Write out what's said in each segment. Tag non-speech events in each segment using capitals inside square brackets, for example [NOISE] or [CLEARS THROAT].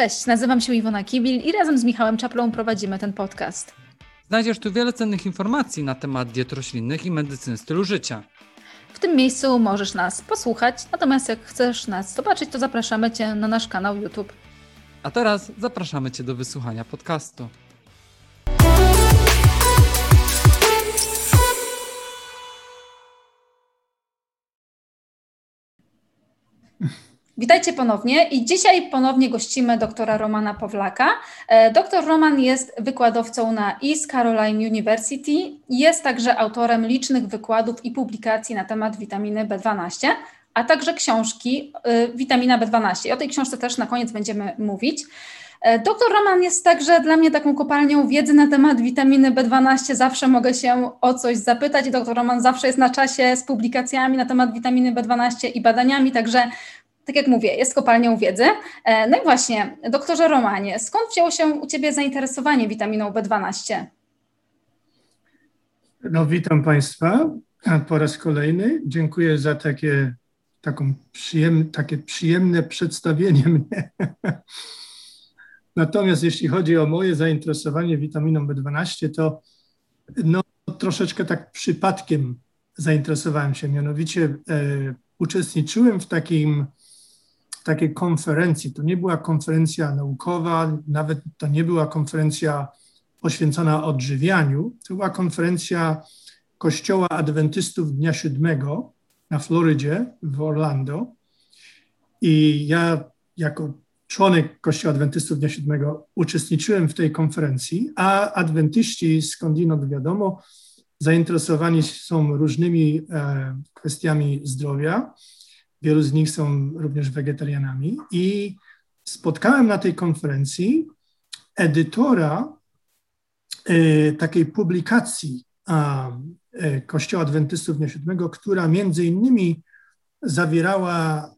Cześć, nazywam się Iwona Kibil i razem z Michałem Czaplą prowadzimy ten podcast. Znajdziesz tu wiele cennych informacji na temat diet roślinnych i medycyny stylu życia. W tym miejscu możesz nas posłuchać, natomiast jak chcesz nas zobaczyć, to zapraszamy Cię na nasz kanał YouTube. A teraz zapraszamy Cię do wysłuchania podcastu. Witajcie ponownie i dzisiaj ponownie gościmy doktora Romana Pawlaka. E, doktor Roman jest wykładowcą na East Caroline University jest także autorem licznych wykładów i publikacji na temat witaminy B12, a także książki y, Witamina B12. I o tej książce też na koniec będziemy mówić. E, doktor Roman jest także dla mnie taką kopalnią wiedzy na temat witaminy B12. Zawsze mogę się o coś zapytać. Doktor Roman zawsze jest na czasie z publikacjami na temat witaminy B12 i badaniami, także tak jak mówię, jest kopalnią wiedzy. E, no i właśnie, doktorze Romanie, skąd wzięło się u Ciebie zainteresowanie witaminą B12? No, witam Państwa po raz kolejny. Dziękuję za takie, taką przyjem, takie przyjemne przedstawienie [LAUGHS] mnie. Natomiast jeśli chodzi o moje zainteresowanie witaminą B12, to no, troszeczkę tak przypadkiem zainteresowałem się. Mianowicie e, uczestniczyłem w takim takiej konferencji. To nie była konferencja naukowa, nawet to nie była konferencja poświęcona odżywianiu. To była konferencja Kościoła Adwentystów Dnia Siódmego na Florydzie w Orlando. I ja jako członek Kościoła Adwentystów Dnia Siódmego uczestniczyłem w tej konferencji, a adwentyści skądinąd wiadomo zainteresowani są różnymi e, kwestiami zdrowia Wielu z nich są również wegetarianami. I spotkałem na tej konferencji edytora e, takiej publikacji e, Kościoła Adwentystów Dnia Siódmego, która między innymi zawierała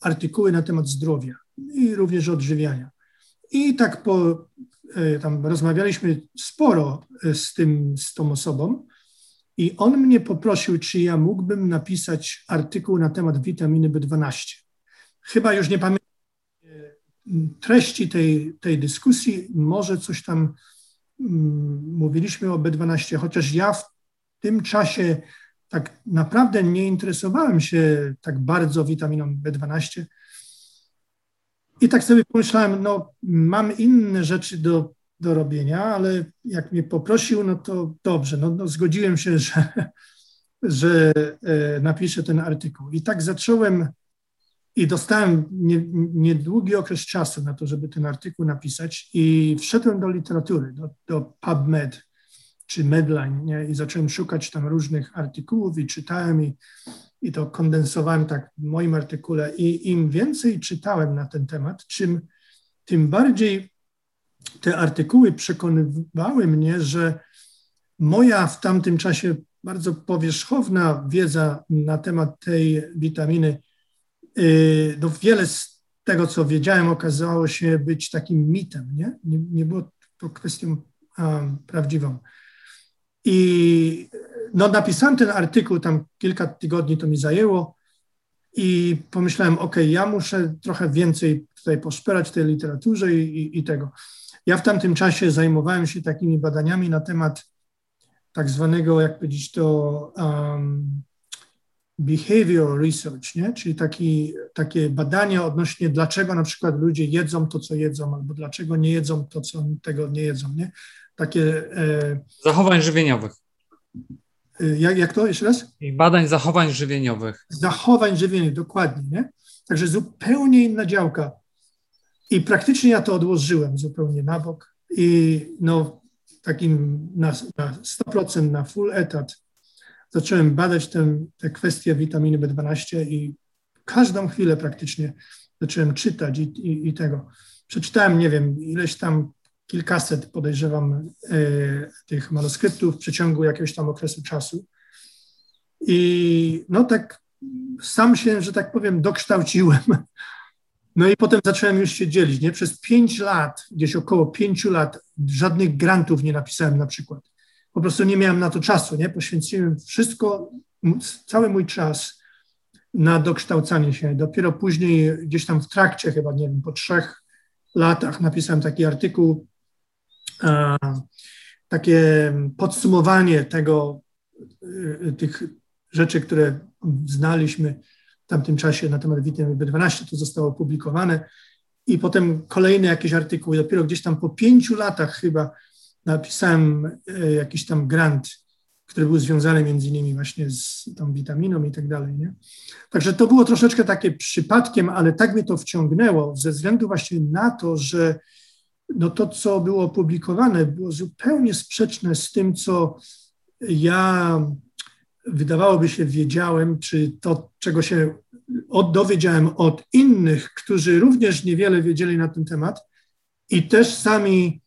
artykuły na temat zdrowia i również odżywiania. I tak po, e, tam rozmawialiśmy sporo z, tym, z tą osobą i on mnie poprosił, czy ja mógłbym napisać artykuł na temat witaminy B12. Chyba już nie pamiętam treści tej, tej dyskusji, może coś tam mm, mówiliśmy o B12, chociaż ja w tym czasie tak naprawdę nie interesowałem się tak bardzo witaminą B12. I tak sobie pomyślałem, no mam inne rzeczy do do robienia, ale jak mnie poprosił, no to dobrze, no, no zgodziłem się, [LAUGHS] że, że e, napiszę ten artykuł. I tak zacząłem i dostałem nie, niedługi okres czasu na to, żeby ten artykuł napisać i wszedłem do literatury, do, do PubMed czy Medline nie? i zacząłem szukać tam różnych artykułów i czytałem i, i to kondensowałem tak w moim artykule i im więcej czytałem na ten temat, czym tym bardziej te artykuły przekonywały mnie, że moja w tamtym czasie bardzo powierzchowna wiedza na temat tej witaminy, y, no wiele z tego, co wiedziałem, okazało się być takim mitem, nie? Nie, nie było to kwestią um, prawdziwą. I no, napisałem ten artykuł, tam kilka tygodni to mi zajęło i pomyślałem, ok, ja muszę trochę więcej tutaj poszperać w tej literaturze i, i, i tego. Ja w tamtym czasie zajmowałem się takimi badaniami na temat tak zwanego, jak powiedzieć to, um, behavior research, nie? czyli taki, takie badania odnośnie dlaczego na przykład ludzie jedzą to, co jedzą, albo dlaczego nie jedzą to, co tego nie jedzą. Nie? Takie, e, zachowań żywieniowych. E, jak, jak to jeszcze raz? I badań zachowań żywieniowych. Zachowań żywieniowych, dokładnie. Nie? Także zupełnie inna działka. I praktycznie ja to odłożyłem zupełnie na bok i no, takim na, na 100% na full etat zacząłem badać tę, te kwestie witaminy B12 i każdą chwilę praktycznie zacząłem czytać i, i, i tego. Przeczytałem, nie wiem, ileś tam kilkaset, podejrzewam, e, tych manuskryptów w przeciągu jakiegoś tam okresu czasu. I no tak sam się, że tak powiem, dokształciłem no i potem zacząłem już się dzielić. Nie? Przez pięć lat, gdzieś około pięciu lat, żadnych grantów nie napisałem na przykład. Po prostu nie miałem na to czasu. Nie? Poświęciłem wszystko, cały mój czas na dokształcanie się. Dopiero później, gdzieś tam w trakcie, chyba nie wiem, po trzech latach napisałem taki artykuł, takie podsumowanie tego, tych rzeczy, które znaliśmy w tamtym czasie na temat witaminy B12, to zostało opublikowane. I potem kolejne jakieś artykuły. Dopiero gdzieś tam po pięciu latach chyba napisałem e, jakiś tam grant, który był związany między innymi właśnie z tą witaminą i tak dalej. Nie? Także to było troszeczkę takie przypadkiem, ale tak mnie to wciągnęło ze względu właśnie na to, że no to, co było opublikowane, było zupełnie sprzeczne z tym, co ja wydawałoby się wiedziałem, czy to, czego się od, dowiedziałem od innych, którzy również niewiele wiedzieli na ten temat i też sami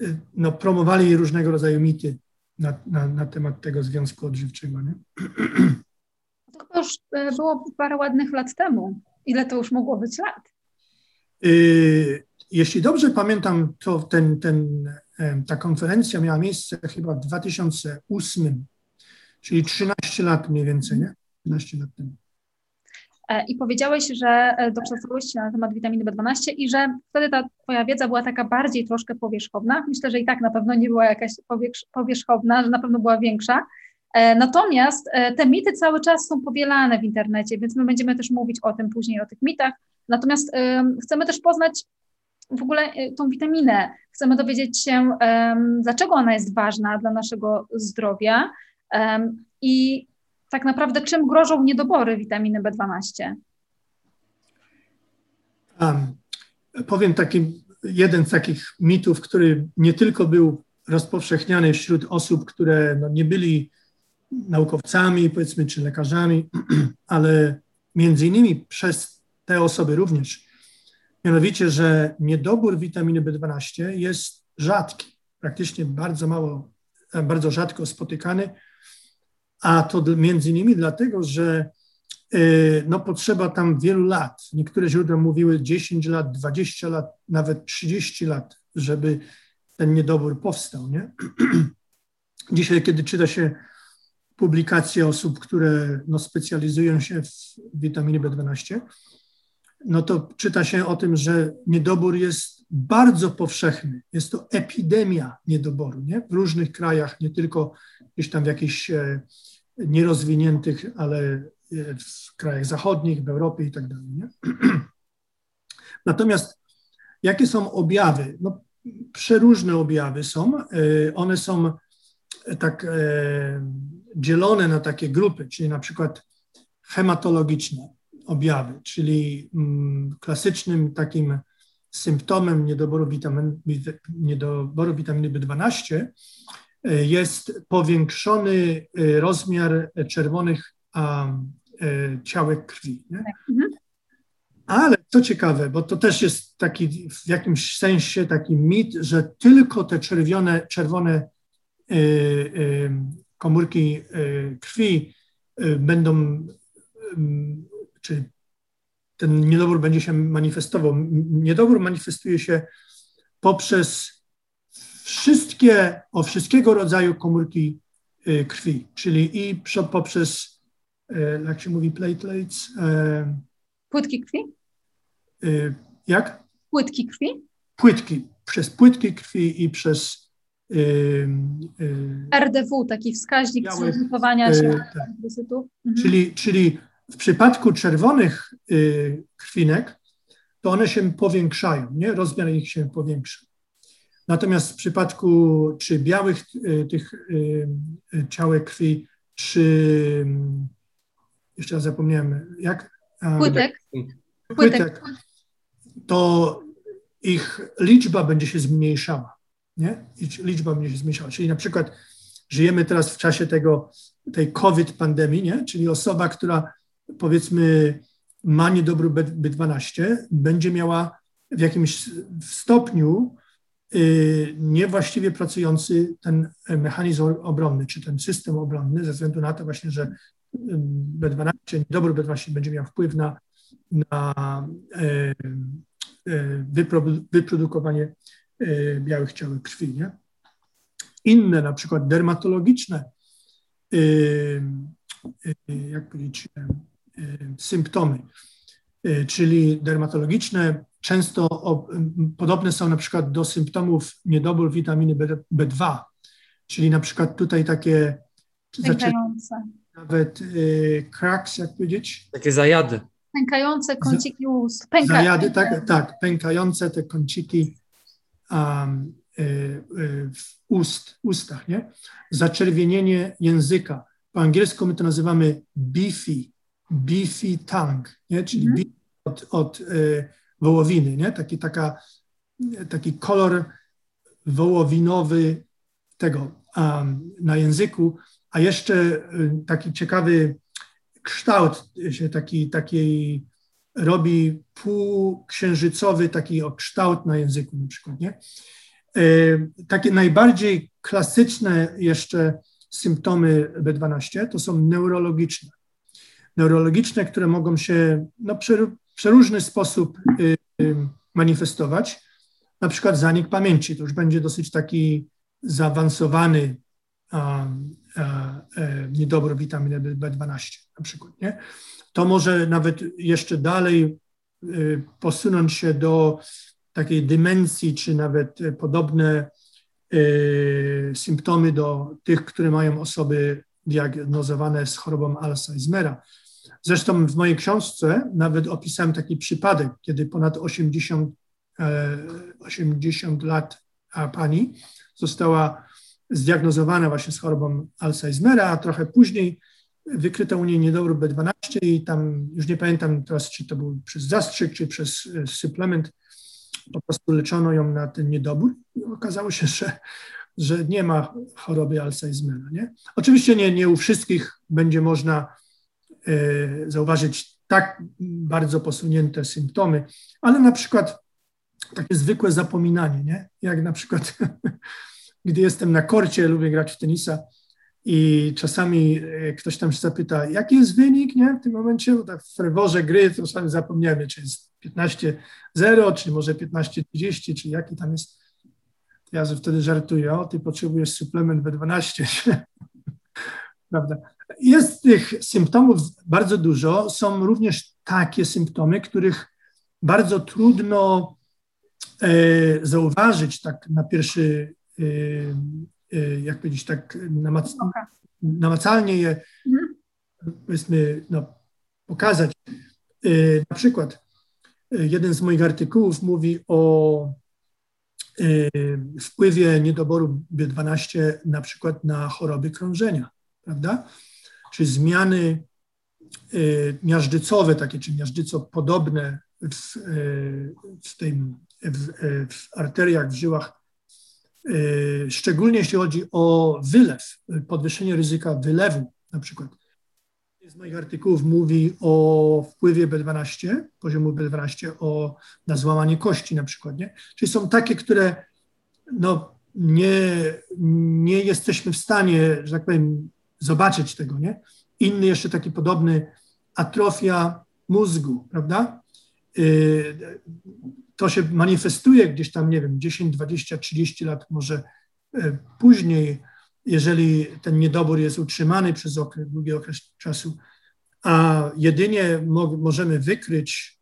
y, no, promowali różnego rodzaju mity na, na, na temat tego związku odżywczego. Nie? To już e, było parę ładnych lat temu. Ile to już mogło być lat? Y, jeśli dobrze pamiętam, to ten, ten, ta konferencja miała miejsce chyba w 2008, czyli 13 lat mniej więcej, nie? 13 lat temu. E, I powiedziałeś, że e, dokształcałeś się na temat witaminy B12 i że wtedy ta Twoja wiedza była taka bardziej troszkę powierzchowna. Myślę, że i tak na pewno nie była jakaś powierzchowna, że na pewno była większa. E, natomiast te mity cały czas są powielane w internecie, więc my będziemy też mówić o tym później, o tych mitach. Natomiast chcemy też poznać w ogóle tą witaminę. Chcemy dowiedzieć się, dlaczego ona jest ważna dla naszego zdrowia i tak naprawdę czym grożą niedobory witaminy B12? Um, powiem taki, jeden z takich mitów, który nie tylko był rozpowszechniany wśród osób, które no, nie byli naukowcami, powiedzmy, czy lekarzami, [CLEARS THROAT] ale między innymi przez te osoby również. Mianowicie, że niedobór witaminy B12 jest rzadki, praktycznie bardzo mało, bardzo rzadko spotykany a to między innymi dlatego, że e, no, potrzeba tam wielu lat. Niektóre źródła mówiły 10 lat, 20 lat, nawet 30 lat, żeby ten niedobór powstał. Nie? [CLEARS THROAT] Dzisiaj, kiedy czyta się publikacje osób, które no, specjalizują się w witaminie B12, no to czyta się o tym, że niedobór jest bardzo powszechny. Jest to epidemia niedoboru nie? w różnych krajach, nie tylko gdzieś tam w jakichś e, nierozwiniętych, ale e, w krajach zachodnich, w Europie i tak dalej. Nie? [CLEARS THROAT] Natomiast jakie są objawy? No, przeróżne objawy są. E, one są tak e, dzielone na takie grupy, czyli na przykład hematologiczne objawy, czyli mm, klasycznym takim symptomem niedoboru, witamin, niedoboru witaminy B12 jest powiększony e, rozmiar czerwonych e, ciałek krwi. Nie? Mhm. Ale co ciekawe, bo to też jest taki w jakimś sensie taki mit, że tylko te czerwione, czerwone e, komórki krwi będą, czy ten niedobór będzie się manifestował. Niedobór manifestuje się poprzez wszystkie, o wszystkiego rodzaju komórki y, krwi, czyli i poprzez, y, jak się mówi, platelets. Y, płytki krwi? Jak? Płytki krwi? Płytki, przez płytki krwi i przez RDW, taki wskaźnik zróżnicowania się tak. Mhm. Czyli, czyli w przypadku czerwonych krwinek, to one się powiększają, nie? Rozmiar ich się powiększa. Natomiast w przypadku czy białych y, tych y, y, ciałek krwi, czy jeszcze raz zapomniałem, jak? Płytek. Płytek. To ich liczba będzie się zmniejszała, nie? Liczba będzie się zmniejszała. Czyli na przykład żyjemy teraz w czasie tego, tej COVID pandemii, nie? Czyli osoba, która powiedzmy ma niedobór B12, będzie miała w jakimś stopniu niewłaściwie pracujący ten mechanizm obronny, czy ten system obronny, ze względu na to właśnie, że B12, niedobór B12 będzie miał wpływ na, na y, y, wyprodukowanie białych ciał krwi. Nie? Inne, na przykład dermatologiczne, jak powiedzieć, symptomy, czyli dermatologiczne często o, podobne są na przykład do symptomów niedobór witaminy B, B2, czyli na przykład tutaj takie Pękające. nawet y, cracks, jak powiedzieć? Takie zajady. Pękające kąciki ust. Pęka, Zajady, tak, tak, pękające te kąciki um, y, y, w ust, ustach, nie? Zaczerwienienie języka. Po angielsku my to nazywamy beefy, beefy tongue, nie? Czyli Mhm. beef od, od y, wołowiny, nie? Taki, taka, taki kolor wołowinowy tego um, na języku, a jeszcze y, taki ciekawy kształt się taki, taki robi półksiężycowy taki kształt na języku na przykład, nie? Y, Takie najbardziej klasyczne jeszcze symptomy B12 to są neurologiczne. Neurologiczne, które mogą się no, przeróżny sposób y, y, manifestować. Na przykład zanik pamięci, to już będzie dosyć taki zaawansowany a, a, e, niedobór witaminy B12 na przykład. Nie? To może nawet jeszcze dalej y, posunąć się do takiej demencji, czy nawet podobne y, symptomy do tych, które mają osoby diagnozowane z chorobą Alzheimera. Zresztą w mojej książce nawet opisałem taki przypadek, kiedy ponad 80, e, 80 lat a pani została zdiagnozowana właśnie z chorobą Alzheimera, a trochę później wykryto u niej niedobór B12 i tam, już nie pamiętam teraz, czy to był przez zastrzyk, czy przez e, suplement, po prostu leczono ją na ten niedobór i okazało się, że, że nie ma choroby Alzheimera. Nie? Oczywiście nie, nie u wszystkich będzie można e, zauważyć tak bardzo posunięte symptomy, ale na przykład takie zwykłe zapominanie, nie? jak na przykład [LAUGHS] gdy jestem na korcie, lubię grać w tenisa i czasami e, ktoś tam się zapyta, jaki jest wynik, nie? W tym momencie, bo tak w ferworze gry to czasami zapomniemy, czy jest 15-0, czy może 15-30, czy jaki tam jest. Ja wtedy żartuję, o, ty potrzebujesz suplement B12. [LAUGHS] Prawda? Jest tych symptomów bardzo dużo. Są również takie symptomy, których bardzo trudno e, zauważyć tak na pierwszy jak powiedzieć, tak namac namacalnie je, Mhm. powiedzmy, no, pokazać. Na przykład jeden z moich artykułów mówi o wpływie niedoboru B12 na przykład na choroby krążenia, prawda? Czy zmiany miażdżycowe, takie czy miażdżycopodobne w, w, tym, w, w arteriach, w żyłach szczególnie jeśli chodzi o wylew, podwyższenie ryzyka wylewu na przykład. Z moich artykułów mówi o wpływie B12, poziomu B12 o, na złamanie kości na przykład. Nie? Czyli są takie, które no, nie, nie jesteśmy w stanie, że tak powiem, zobaczyć tego. Nie? Inny jeszcze taki podobny, atrofia mózgu, prawda? to się manifestuje gdzieś tam, nie wiem, 10, 20, 30 lat może później, jeżeli ten niedobór jest utrzymany przez okres, długi okres czasu, a jedynie mo możemy wykryć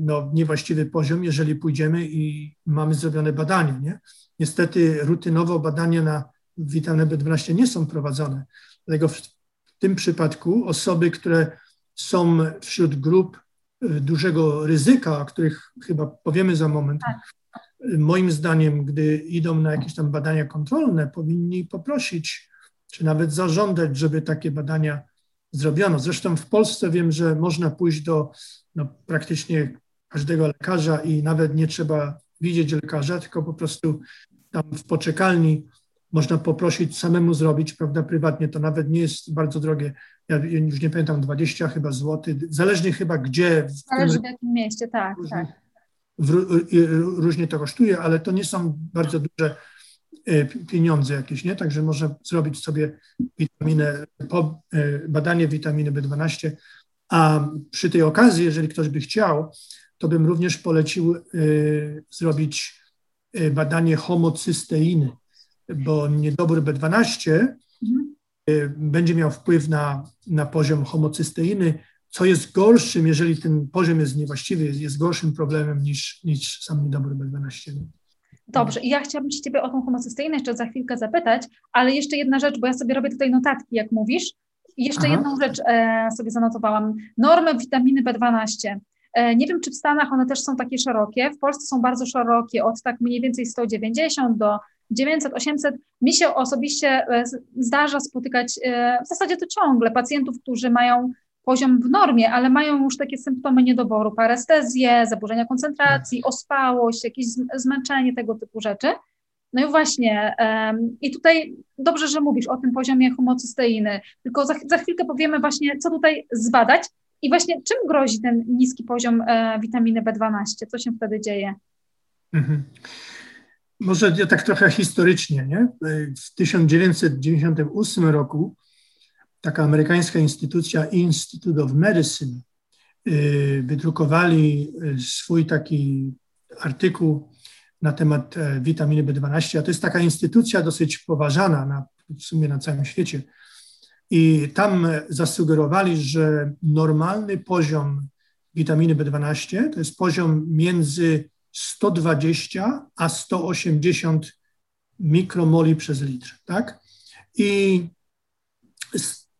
no, niewłaściwy poziom, jeżeli pójdziemy i mamy zrobione badanie. Nie? Niestety rutynowo badania na witaminę B12 nie są prowadzone, dlatego w tym przypadku osoby, które są wśród grup dużego ryzyka, o których chyba powiemy za moment. Moim zdaniem, gdy idą na jakieś tam badania kontrolne, powinni poprosić, czy nawet zażądać, żeby takie badania zrobiono. Zresztą w Polsce wiem, że można pójść do no, praktycznie każdego lekarza i nawet nie trzeba widzieć lekarza, tylko po prostu tam w poczekalni można poprosić samemu zrobić, prawda, prywatnie, to nawet nie jest bardzo drogie. Ja już nie pamiętam, 20 chyba złotych, zależnie chyba gdzie. W Zależy w jakim mieście, tak, różnie, tak. W, różnie to kosztuje, ale to nie są bardzo duże pieniądze jakieś, nie? Także można zrobić sobie witaminę, badanie witaminy B12, a przy tej okazji, jeżeli ktoś by chciał, to bym również polecił zrobić badanie homocysteiny bo niedobór B12 mhm. będzie miał wpływ na, na poziom homocysteiny, co jest gorszym, jeżeli ten poziom jest niewłaściwy, jest, jest gorszym problemem niż, niż sam niedobór B12. Dobrze, i ja chciałabym się Ciebie o tą homocyste인ę jeszcze za chwilkę zapytać, ale jeszcze jedna rzecz, bo ja sobie robię tutaj notatki, jak mówisz. I jeszcze Aha. jedną rzecz e, sobie zanotowałam. Normy witaminy B12. E, nie wiem, czy w Stanach one też są takie szerokie. W Polsce są bardzo szerokie, od tak mniej więcej 190 do 900, 800. Mi się osobiście e, zdarza spotykać e, w zasadzie to ciągle pacjentów, którzy mają poziom w normie, ale mają już takie symptomy niedoboru, parestezję, zaburzenia koncentracji, ospałość, jakieś zmęczenie, tego typu rzeczy. No i właśnie, um, i tutaj dobrze, że mówisz o tym poziomie homocysteiny, tylko za, za chwilkę powiemy właśnie, co tutaj zbadać i właśnie czym grozi ten niski poziom e, witaminy B12, co się wtedy dzieje? Mhm. Może tak trochę historycznie, nie? W 1998 roku taka amerykańska instytucja Institute of Medicine y, wydrukowali y, swój taki artykuł na temat e, witaminy B12, a to jest taka instytucja dosyć poważana na, w sumie na całym świecie. I tam zasugerowali, że normalny poziom witaminy B12 to jest poziom między 120 a 180 mikromoli przez litr, tak? I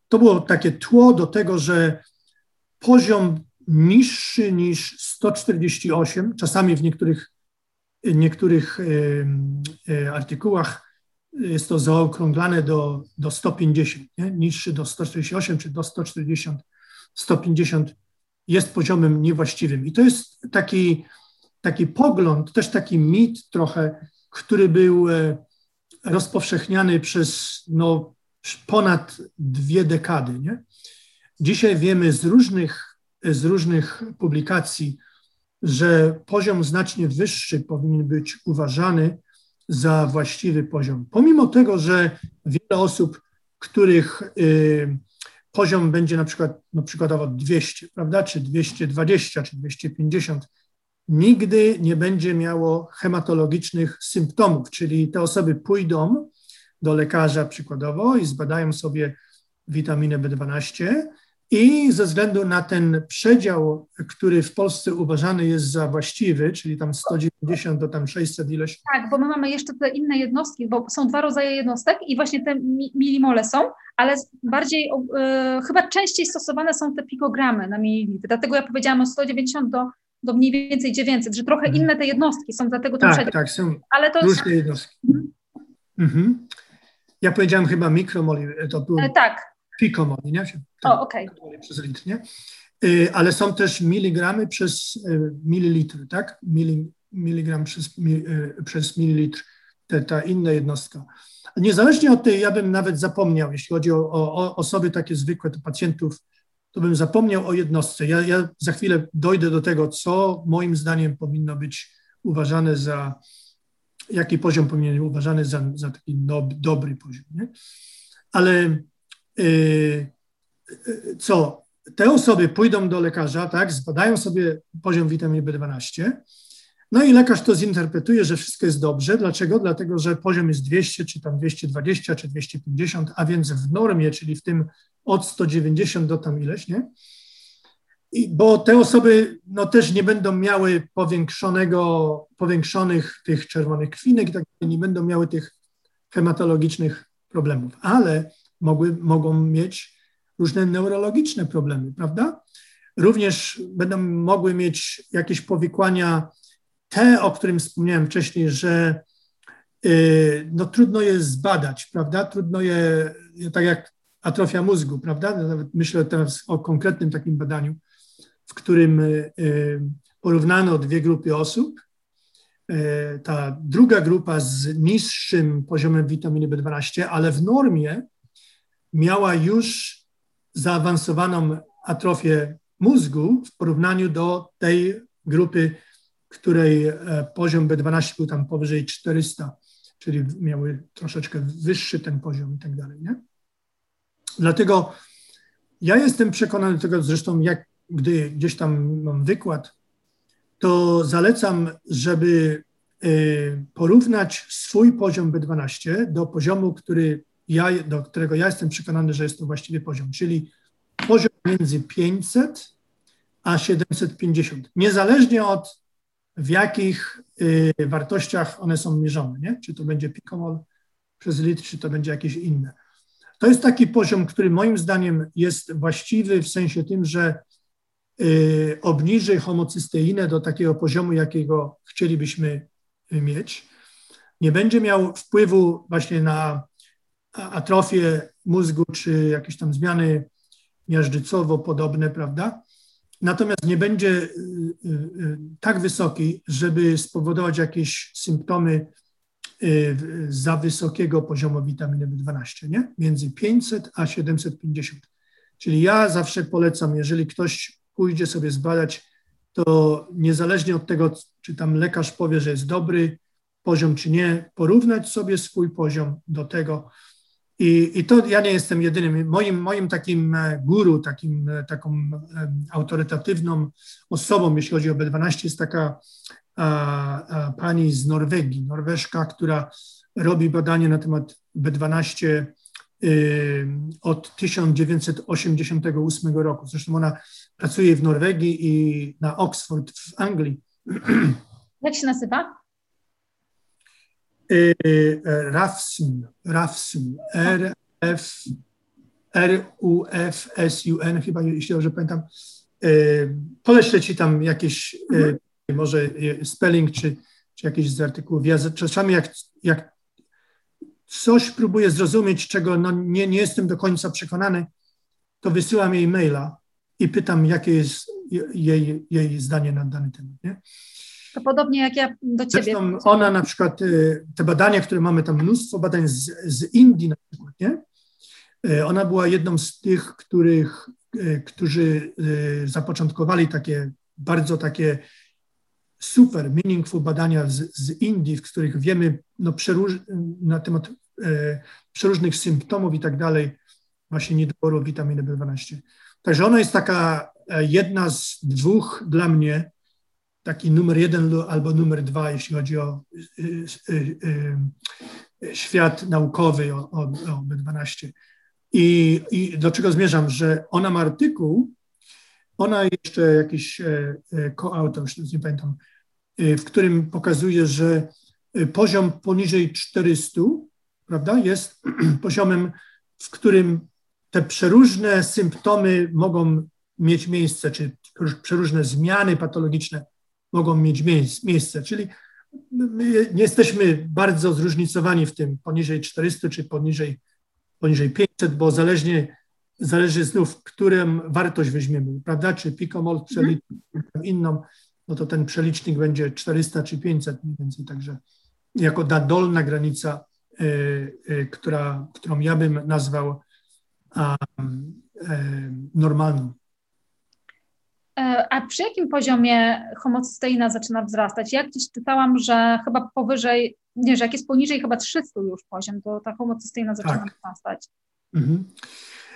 to było takie tło do tego, że poziom niższy niż 148, czasami w niektórych, niektórych e, artykułach jest to zaokrąglane do, do 150, nie? niższy do 148 czy do 140, 150 jest poziomem niewłaściwym. I to jest taki, taki pogląd, też taki mit trochę, który był e, rozpowszechniany przez no, ponad dwie dekady. Nie? Dzisiaj wiemy z różnych, z różnych publikacji, że poziom znacznie wyższy powinien być uważany za właściwy poziom. Pomimo tego, że wiele osób, których y, poziom będzie na przykład no przykładowo 200, prawda, czy 220, czy 250, nigdy nie będzie miało hematologicznych symptomów, czyli te osoby pójdą do lekarza przykładowo i zbadają sobie witaminę B12 i ze względu na ten przedział, który w Polsce uważany jest za właściwy, czyli tam 190 do tam 600 ileś. Tak, bo my mamy jeszcze te inne jednostki, bo są dwa rodzaje jednostek i właśnie te milimole są, ale bardziej, e, chyba częściej stosowane są te pikogramy na mililitr. Dlatego ja powiedziałam o 190 do, do mniej więcej 900, że trochę mhm. inne te jednostki są, dlatego ten tak. Tak, są ale to różne jest... jednostki. Mhm. Mhm. Ja powiedziałam chyba mikromoli, to był e, tak. pikomoli, nie? o, okej. Okay. Przez litr, nie? E, ale są też miligramy przez e, mililitr, tak? Mili, miligram przez, mi, e, przez mililitr, te, ta inna jednostka. Niezależnie od tej, ja bym nawet zapomniał, jeśli chodzi o, o osoby takie zwykłe, to pacjentów, to bym zapomniał o jednostce. Ja, ja za chwilę dojdę do tego, co moim zdaniem powinno być uważane za, jaki poziom powinien być uważany za, za taki no, dobry poziom. Nie? Ale yy, co? Te osoby pójdą do lekarza, tak, zbadają sobie poziom witaminy B12, no i lekarz to zinterpretuje, że wszystko jest dobrze. Dlaczego? Dlatego, że poziom jest 200, czy tam 220, czy 250, a więc w normie, czyli w tym od 190 do tam ileś, nie? I, bo te osoby no, też nie będą miały powiększonego, powiększonych tych czerwonych krwinek i tak nie będą miały tych hematologicznych problemów, ale mogły, mogą mieć różne neurologiczne problemy, prawda? Również będą mogły mieć jakieś powikłania, te, o którym wspomniałem wcześniej, że y, no, trudno je zbadać, prawda? Trudno je, tak jak atrofia mózgu, prawda? Nawet myślę teraz o konkretnym takim badaniu, w którym y, porównano dwie grupy osób. Y, ta druga grupa z niższym poziomem witaminy B12, ale w normie miała już zaawansowaną atrofię mózgu w porównaniu do tej grupy, której e, poziom B12 był tam powyżej 400, czyli miały troszeczkę wyższy ten poziom i tak dalej. Nie? Dlatego ja jestem przekonany tego, zresztą jak gdy gdzieś tam mam wykład, to zalecam, żeby e, porównać swój poziom B12 do poziomu, który ja, do którego ja jestem przekonany, że jest to właściwy poziom, czyli poziom między 500 a 750, niezależnie od w jakich y, wartościach one są mierzone, nie? czy to będzie pikomol przez litr, czy to będzie jakieś inne. To jest taki poziom, który moim zdaniem jest właściwy w sensie tym, że y, obniży homocysteinę do takiego poziomu, jakiego chcielibyśmy mieć. Nie będzie miał wpływu właśnie na atrofię mózgu, czy jakieś tam zmiany miażdżycowo-podobne, prawda? Natomiast nie będzie y, y, tak wysoki, żeby spowodować jakieś symptomy za wysokiego poziomu witaminy B12, nie? Między 500 a 750. Czyli ja zawsze polecam, jeżeli ktoś pójdzie sobie zbadać, to niezależnie od tego, czy tam lekarz powie, że jest dobry poziom, czy nie, porównać sobie swój poziom do tego. I, i to ja nie jestem jedynym. Moim, moim takim e, guru, takim, e, taką autorytatywną osobą, jeśli chodzi o B12, jest taka a, a pani z Norwegii, Norweszka, która robi badanie na temat B12 y, od 1988 roku. Zresztą ona pracuje w Norwegii i na Oxford w Anglii. [CLEARS THROAT] Jak się nazywa? Y, Rafsun, Rafsun, R, F, R, U, F, S, U, N, chyba, jeśli dobrze pamiętam. Y, poleślę ci tam jakieś mhm może spelling czy, czy jakieś z artykułów. Ja czasami jak, jak coś próbuję zrozumieć, czego no nie, nie jestem do końca przekonany, to wysyłam jej maila i pytam, jakie jest jej, jej zdanie na dany temat. Nie? To podobnie jak ja do ciebie. Zresztą ona na przykład, y, te badania, które mamy tam mnóstwo badań z, z Indii na przykład, nie? Y, ona była jedną z tych, których, y, którzy zapoczątkowali takie bardzo takie super meaningful badania z, z Indii, w których wiemy no, przeróż, na temat e, przeróżnych symptomów i tak dalej, właśnie niedoboru witaminy B12. Także ona jest taka e, jedna z dwóch dla mnie, taki numer jeden albo numer dwa, jeśli chodzi o e, e, świat naukowy, o, o, o B12. I, I do czego zmierzam, że ona ma artykuł, ona jeszcze jakiś e, koautor, już nie pamiętam, Y, w którym pokazuje, że y, poziom poniżej 400 prawda, jest [CLEARS THROAT] poziomem, w którym te przeróżne symptomy mogą mieć miejsce, czy przeróżne zmiany patologiczne mogą mieć miejsce. Czyli my nie jesteśmy bardzo zróżnicowani w tym poniżej 400 czy poniżej, poniżej 500, bo zależnie, zależy znów, którą wartość weźmiemy, prawda? Czy pikomol przeliczy inną, no to ten przelicznik będzie 400 czy 500 mniej więcej, także jako ta dolna granica, y, y, która, którą ja bym nazwał um, normalną. E, a przy jakim poziomie homocysteina zaczyna wzrastać? Ja gdzieś czytałam, że chyba powyżej, nie, że jak jest poniżej chyba 300 już poziom, to ta homocysteina zaczyna tak. wzrastać. Mhm.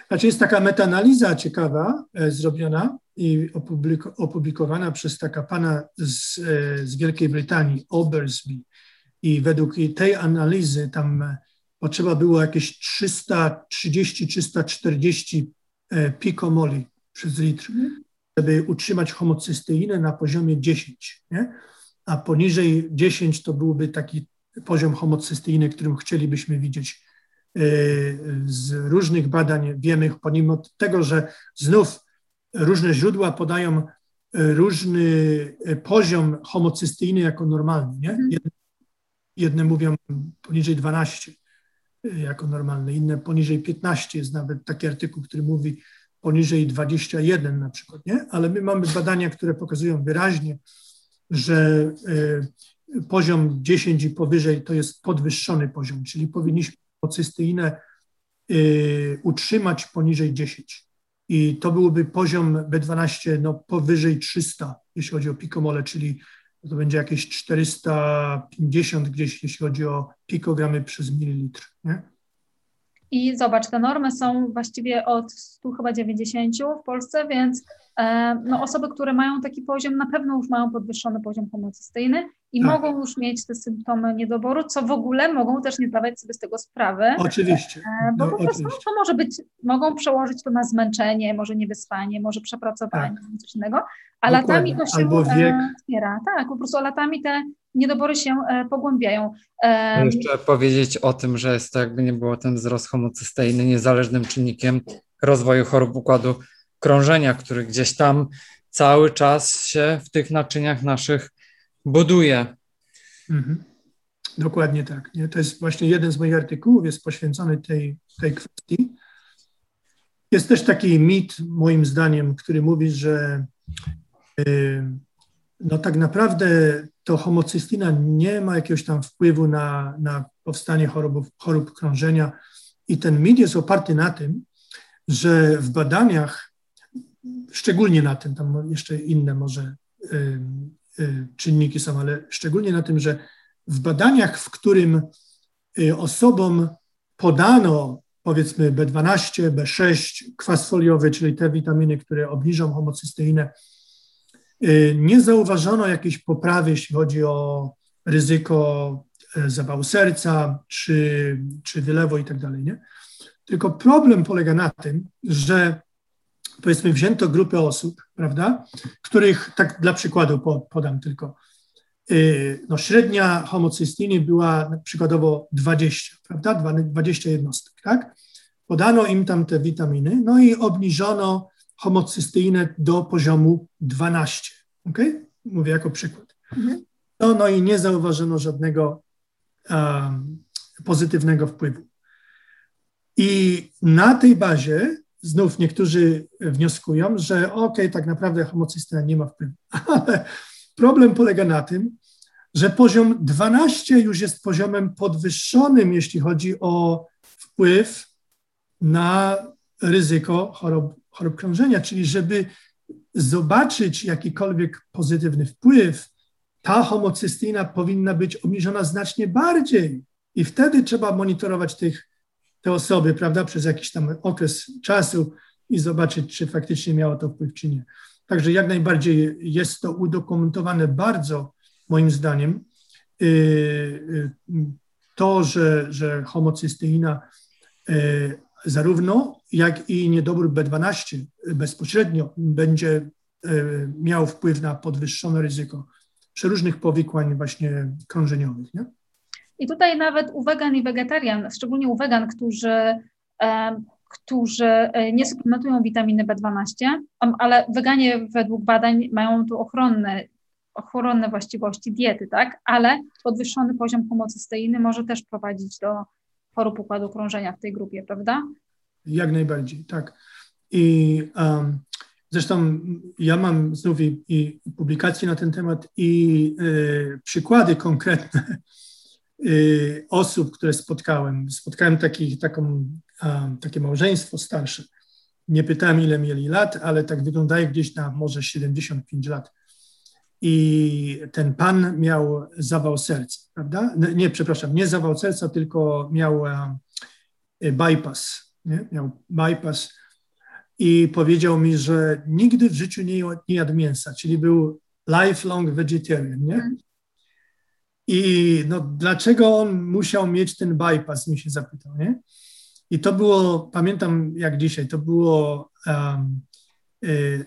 Znaczy jest taka metaanaliza ciekawa e, zrobiona i opublikowana przez taka pana z, e, z Wielkiej Brytanii, Obersby. I według tej analizy tam e, potrzeba było jakieś 330-340 pikomoli przez litr, mhm. Żeby utrzymać homocysteinę na poziomie 10. Nie? A poniżej 10 to byłby taki poziom homocysteiny, którym chcielibyśmy widzieć Y, z różnych badań wiemy, pomimo tego, że znów różne źródła podają różny poziom homocysteiny jako normalny. Nie? Mhm. Jedne, jedne mówią poniżej 12 jako normalny, inne poniżej 15. Jest nawet taki artykuł, który mówi poniżej 21 na przykład. Nie? Ale my mamy badania, które pokazują wyraźnie, że y, poziom 10 i powyżej to jest podwyższony poziom, czyli powinniśmy cysteinę y, utrzymać poniżej 10. I to byłby poziom B12 no, powyżej 300, jeśli chodzi o pikomole, czyli to będzie jakieś 450 gdzieś, jeśli chodzi o pikogramy przez mililitr. Nie? I zobacz, te normy są właściwie od 100 chyba 90 w Polsce, więc e, no, osoby, które mają taki poziom, na pewno już mają podwyższony poziom homocysteiny i tak. mogą już mieć te symptomy niedoboru, co w ogóle mogą też nie zdawać sobie z tego sprawy. Oczywiście. E, bo no, po prostu oczywiście. to może być, mogą przełożyć to na zmęczenie, może niewyspanie, może przepracowanie, tak. coś innego, a Dokładnie. latami to się Albo wiek. wspiera. Tak, po prostu latami te niedobory się e, pogłębiają. Jeszcze powiedzieć o tym, że jest to jakby nie było ten wzrost homocysteiny niezależnym czynnikiem rozwoju chorób układu krążenia, który gdzieś tam cały czas się w tych naczyniach naszych buduje. Mhm. Dokładnie tak. Nie? To jest właśnie jeden z moich artykułów, jest poświęcony tej, tej kwestii. Jest też taki mit, moim zdaniem, który mówi, że yy, no tak naprawdę to homocystyna nie ma jakiegoś tam wpływu na, na powstanie chorób, chorób krążenia. I ten mit jest oparty na tym, że w badaniach, szczególnie na tym, tam jeszcze inne może y, y, czynniki są, ale szczególnie na tym, że w badaniach, w którym y, osobom podano powiedzmy B12, B6, kwas foliowy, czyli te witaminy, które obniżą homocysteinę, nie zauważono jakiejś poprawy, jeśli chodzi o ryzyko e, zawału serca czy, czy wylewu i tak dalej. Tylko problem polega na tym, że powiedzmy wzięto grupę osób, prawda, których, tak dla przykładu podam tylko, y, no średnia homocystyny była przykładowo 20, prawda, 20 jednostek, tak? Podano im tam te witaminy, no i obniżono homocysteinę do poziomu 12. Ok? Mówię jako przykład. No, no i nie zauważono żadnego um, pozytywnego wpływu. I na tej bazie znów niektórzy wnioskują, że ok, tak naprawdę homocystyna nie ma wpływu. [LAUGHS] Ale problem polega na tym, że poziom 12 już jest poziomem podwyższonym, jeśli chodzi o wpływ na ryzyko chorób, chorób krążenia, czyli żeby zobaczyć jakikolwiek pozytywny wpływ, ta homocystyna powinna być obniżona znacznie bardziej. I wtedy trzeba monitorować tych, te osoby, prawda, przez jakiś tam okres czasu i zobaczyć, czy faktycznie miało to wpływ, czy nie. Także jak najbardziej jest to udokumentowane bardzo, moim zdaniem, y, y, to, że, że homocysteina y, zarówno jak i niedobór B12 bezpośrednio będzie e, miał wpływ na podwyższone ryzyko przeróżnych powikłań właśnie krążeniowych. Nie? I tutaj nawet u wegan i wegetarian, szczególnie u wegan, którzy, e, którzy e, nie suplementują witaminy B12, ale weganie według badań mają tu ochronne, ochronne właściwości diety, tak? Ale podwyższony poziom homocysteiny może też prowadzić do chorób układu krążenia w tej grupie, prawda? Jak najbardziej, tak. I um, zresztą ja mam znów i, i publikacje na ten temat i y, przykłady konkretne y, osób, które spotkałem. Spotkałem takich, taką, um, takie małżeństwo starsze. Nie pytałem, ile mieli lat, ale tak wyglądają gdzieś na może 75 lat. I ten pan miał zawał serca, prawda? Nie, przepraszam, nie zawał serca, tylko miał um, bypass nie? miał bypass i powiedział mi, że nigdy w życiu nie, nie jadł mięsa, czyli był lifelong vegetarian, nie? Mhm. I no, dlaczego on musiał mieć ten bypass, mi się zapytał, nie? I to było, pamiętam jak dzisiaj, to było um,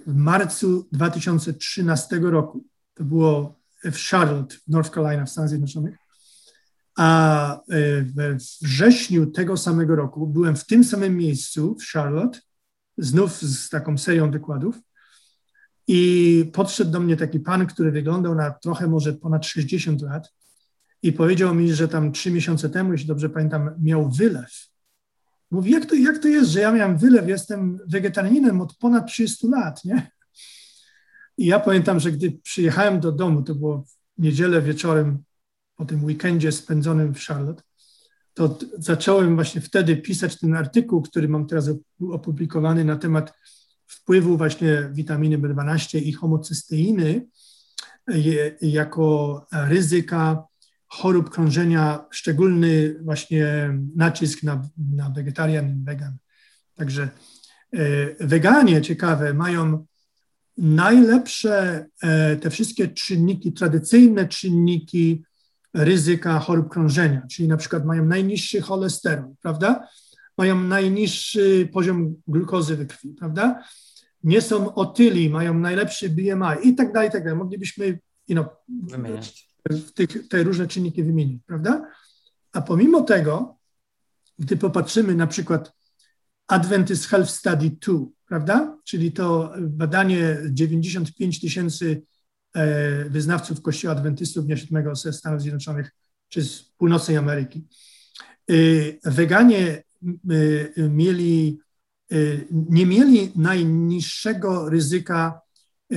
w marcu 2013 roku. To było w Charlotte, w North Carolina, w Stanach Zjednoczonych. A e, we wrześniu tego samego roku byłem w tym samym miejscu w Charlotte, znów z taką serią wykładów. I podszedł do mnie taki pan, który wyglądał na trochę może ponad 60 lat i powiedział mi, że tam trzy miesiące temu, jeśli dobrze pamiętam, miał wylew. Mówi, jak to, jak to jest, że ja miałem wylew, jestem wegetarianinem od ponad 30 lat, nie? I ja pamiętam, że gdy przyjechałem do domu, to było w niedzielę wieczorem, po tym weekendzie spędzonym w Charlotte, to zacząłem właśnie wtedy pisać ten artykuł, który mam teraz opublikowany na temat wpływu właśnie witaminy B12 i homocysteiny jako ryzyka chorób krążenia, szczególny właśnie nacisk na, na wegetarian, vegan. Także weganie, ciekawe, mają najlepsze te wszystkie czynniki, tradycyjne czynniki ryzyka chorób krążenia, czyli na przykład mają najniższy cholesterol, prawda? Mają najniższy poziom glukozy we krwi, prawda? Nie są otyli, mają najlepszy BMI i tak dalej, i tak dalej. Moglibyśmy you know, wymieniać tych, te różne czynniki wymienić, prawda? A pomimo tego, gdy popatrzymy na przykład Adventist Health Study 2, prawda? Czyli to badanie 95 tysięcy E, wyznawców Kościoła Adwentystów Dnia Siódmego ze Stanów Zjednoczonych czy z północnej Ameryki. E, weganie e, mieli, nie mieli najniższego ryzyka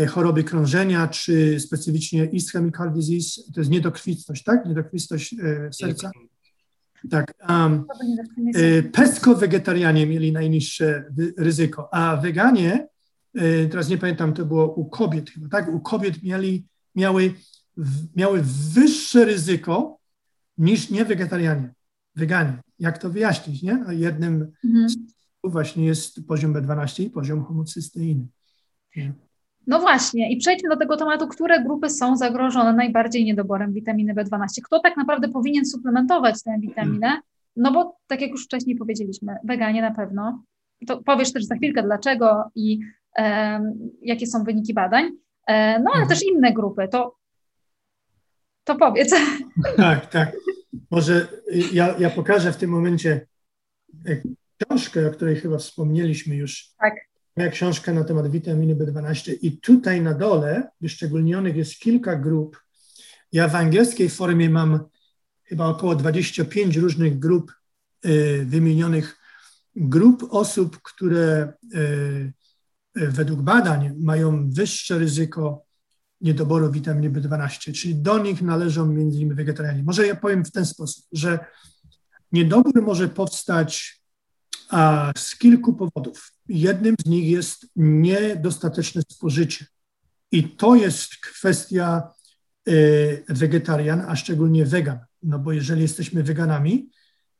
choroby krążenia, czy specyficznie ischemic heart disease, to jest niedokrwistość, tak? Niedokrwistość serca. Tak. Um, Pesko-wegetarianie mieli najniższe ryzyko, a weganie E, teraz nie pamiętam, to było u kobiet chyba, tak? U kobiet mieli, miały, miały wyższe ryzyko niż nie wegetarianie, weganie. Jak to wyjaśnić, nie? A jednym mhm. z właśnie jest poziom B12 i poziom homocysteiny. No właśnie, i przejdźmy do tego tematu, które grupy są zagrożone najbardziej niedoborem witaminy B12. Kto tak naprawdę powinien suplementować tę witaminę? No bo tak jak już wcześniej powiedzieliśmy, weganie na pewno. To powiesz też za chwilkę dlaczego i jakie są wyniki badań. E, no ale mhm. też inne grupy, to, to powiedz. [LAUGHS] Tak, tak. Może ja, ja pokażę w tym momencie e, książkę, o której chyba wspomnieliśmy już. Tak. Moja książka na temat witaminy B12 i tutaj na dole wyszczególnionych jest kilka grup. Ja w angielskiej formie mam chyba około 25 różnych grup y, wymienionych grup osób, które y, według badań mają wyższe ryzyko niedoboru witaminy B12, czyli do nich należą między innymi wegetarianie. Może ja powiem w ten sposób, że niedobór może powstać a, z kilku powodów. Jednym z nich jest niedostateczne spożycie. I to jest kwestia y, wegetarian, a szczególnie wegan. No bo jeżeli jesteśmy weganami,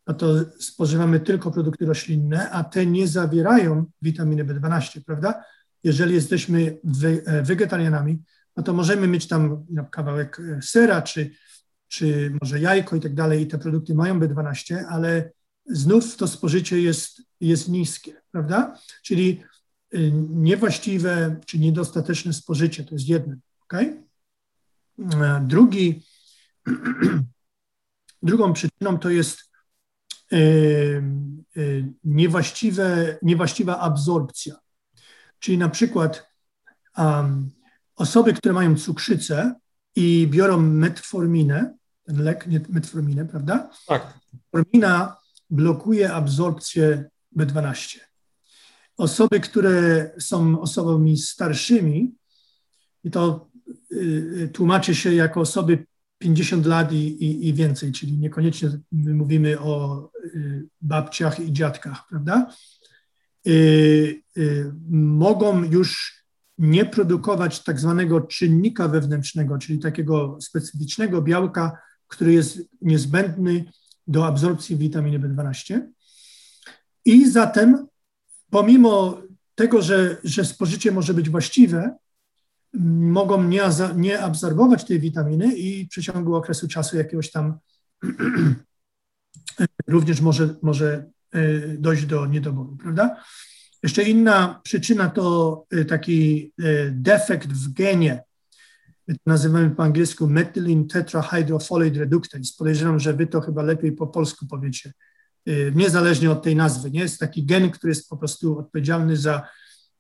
no to spożywamy tylko produkty roślinne, a te nie zawierają witaminy B12, prawda? Jeżeli jesteśmy e, wegetarianami, no to możemy mieć tam no, kawałek e, sera, czy, czy może jajko i tak dalej, i te produkty mają B12, ale znów to spożycie jest, jest niskie, prawda? Czyli e, niewłaściwe czy niedostateczne spożycie to jest jedno, ok? Drugi, [CLEARS THROAT] drugą przyczyną to jest niewłaściwe, niewłaściwa absorpcja. Czyli na przykład um, osoby, które mają cukrzycę i biorą metforminę, ten lek, nie metforminę, prawda? Tak. Metformina blokuje absorpcję B12. Osoby, które są osobami starszymi, i to y, tłumaczy się jako osoby 50 lat i, i, i, więcej, czyli niekoniecznie my mówimy o y, babciach i dziadkach, prawda? Y, y, mogą już nie produkować tak zwanego czynnika wewnętrznego, czyli takiego specyficznego białka, który jest niezbędny do absorpcji witaminy B12. I zatem, pomimo tego, że, że spożycie może być właściwe, mogą nie, nie absorbować tej witaminy i w przeciągu okresu czasu jakiegoś tam [CLEARS THROAT] również może, może e, dojść do niedoboru, prawda? Jeszcze inna przyczyna to e, taki e, defekt w genie, nazywamy po angielsku methylene tetrahydrofolate reductase. Podejrzewam, że wy to chyba lepiej po polsku powiecie, niezależnie od tej nazwy. Nie jest taki gen, który jest po prostu odpowiedzialny za,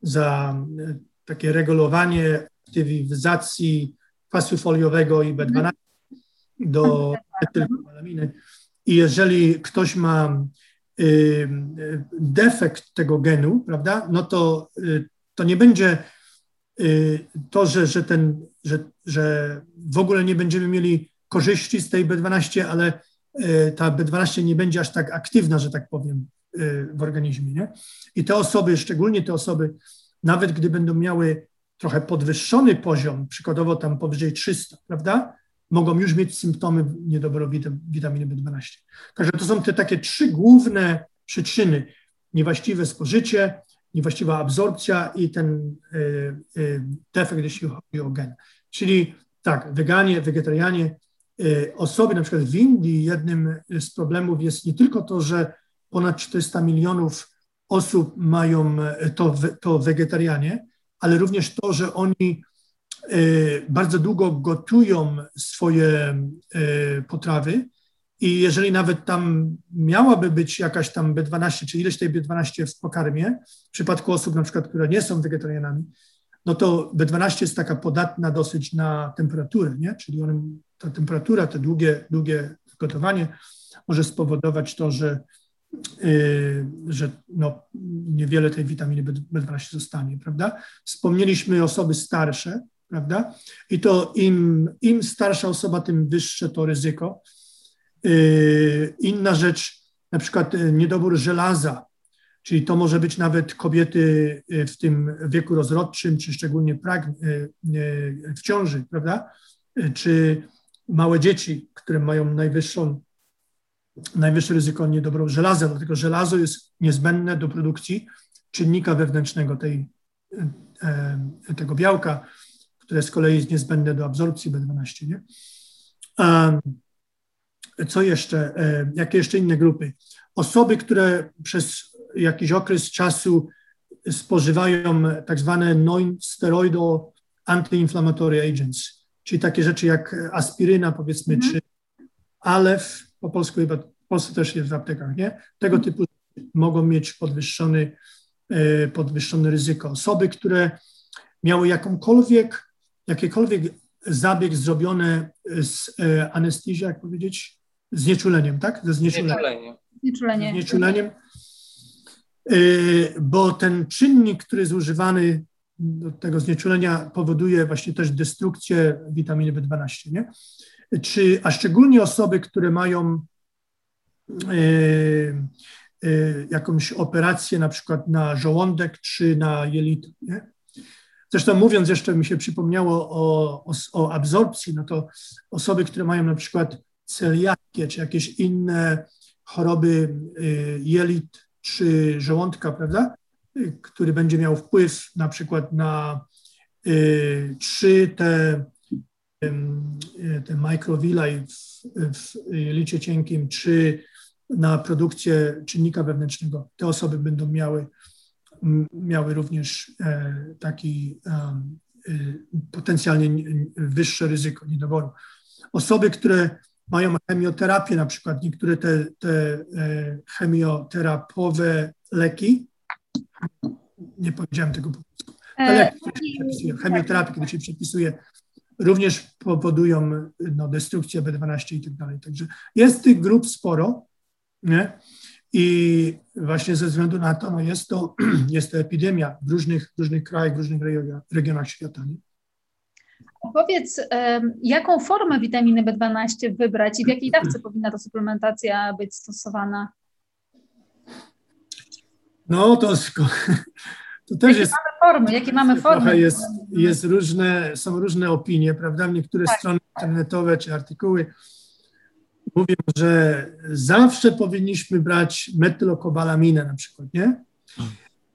za takie regulowanie aktywizacji kwasu foliowego i B12 do metylomelaminy. I jeżeli ktoś ma y, defekt tego genu, prawda, no to, y, to nie będzie y, to, że, że, ten, że, że w ogóle nie będziemy mieli korzyści z tej B12, ale ta B12 nie będzie aż tak aktywna, że tak powiem, w organizmie. Nie? I te osoby, szczególnie te osoby, nawet gdy będą miały trochę podwyższony poziom, przykładowo tam powyżej 300, prawda? mogą już mieć symptomy niedoboru witaminy B12. Także to są te takie trzy główne przyczyny. Niewłaściwe spożycie, niewłaściwa absorpcja i ten y, y, defekt, jeśli chodzi o gen. Czyli tak, weganie, wegetarianie, y, osoby na przykład w Indii, jednym z problemów jest nie tylko to, że ponad 400 milionów osób mają to, to wegetarianie, ale również to, że oni bardzo długo gotują swoje potrawy i jeżeli nawet tam miałaby być jakaś tam B12, czy ileś tej B12 w pokarmie, w przypadku osób na przykład, które nie są wegetarianami, no to B12 jest taka podatna dosyć na temperaturę, nie? czyli on, ta temperatura, te długie, długie gotowanie może spowodować to, że, yy, że no, niewiele tej witaminy B12 zostanie, prawda? Wspomnieliśmy osoby starsze, prawda? I to im, im starsza osoba, tym wyższe to ryzyko inna rzecz, na przykład y, niedobór żelaza, czyli to może być nawet kobiety y, w tym wieku rozrodczym, czy szczególnie prag, w ciąży, prawda? Czy małe dzieci, które mają najwyższą, najwyższe ryzyko niedoboru żelaza, dlatego żelazo jest niezbędne do produkcji czynnika wewnętrznego tej, tego białka, które z kolei jest niezbędne do absorpcji B12. Nie? Co jeszcze, e, jakie jeszcze inne grupy? Osoby, które przez jakiś okres czasu spożywają tak zwane non-steroidal anti-inflammatory agents, czyli takie rzeczy jak aspiryna, powiedzmy, mm. czy alef, po polsku chyba, w Polsce też jest w aptekach, nie? Tego mm. typu mogą mieć podwyższony, e, podwyższone ryzyko. Osoby, które miały jakąkolwiek, jakiekolwiek zabieg zrobiony z e, anestezji, jak powiedzieć, znieczuleniem, tak? Ze znieczuleniem. Znieczulenie. Znieczuleniem. Y, bo ten czynnik, który jest używany do tego znieczulenia, powoduje właśnie też destrukcję witaminy B12, nie? Czy, a szczególnie osoby, które mają y, y, jakąś operację na przykład na żołądek czy na jelito, nie? Zresztą mówiąc jeszcze mi się przypomniało o, o, o absorpcji, no to osoby, które mają na przykład celiakię, czy jakieś inne choroby y, jelit czy żołądka, prawda, y, który będzie miał wpływ na przykład na czy y, te, te microvilli w, w jelicie cienkim, czy na produkcję czynnika wewnętrznego. Te osoby będą miały, miały również e, taki potencjalnie wyższe ryzyko niedoboru. Osoby, które mają chemioterapię, na przykład niektóre te, te e, chemioterapowe leki, nie powiedziałem tego po polsku, te e, leki, które się przepisuje, chemioterapię, kiedy się przepisuje, również powodują no, destrukcję B12 i tak dalej. Także jest tych grup sporo, nie? I właśnie ze względu na to, no jest to, [CLEARS THROAT] jest to epidemia w różnych, różnych krajach, w różnych regionach świata. Nie? Powiedz, jaką formę witaminy B12 wybrać i w jakiej dawce powinna ta suplementacja być stosowana? No to, [LAUGHS] to też jakie jest. Mamy formy, jakie mamy formy? Jest, jest różne, są różne opinie, prawda? Niektóre tak. strony internetowe czy artykuły mówią, że zawsze powinniśmy brać metylokobalaminę na przykład, nie?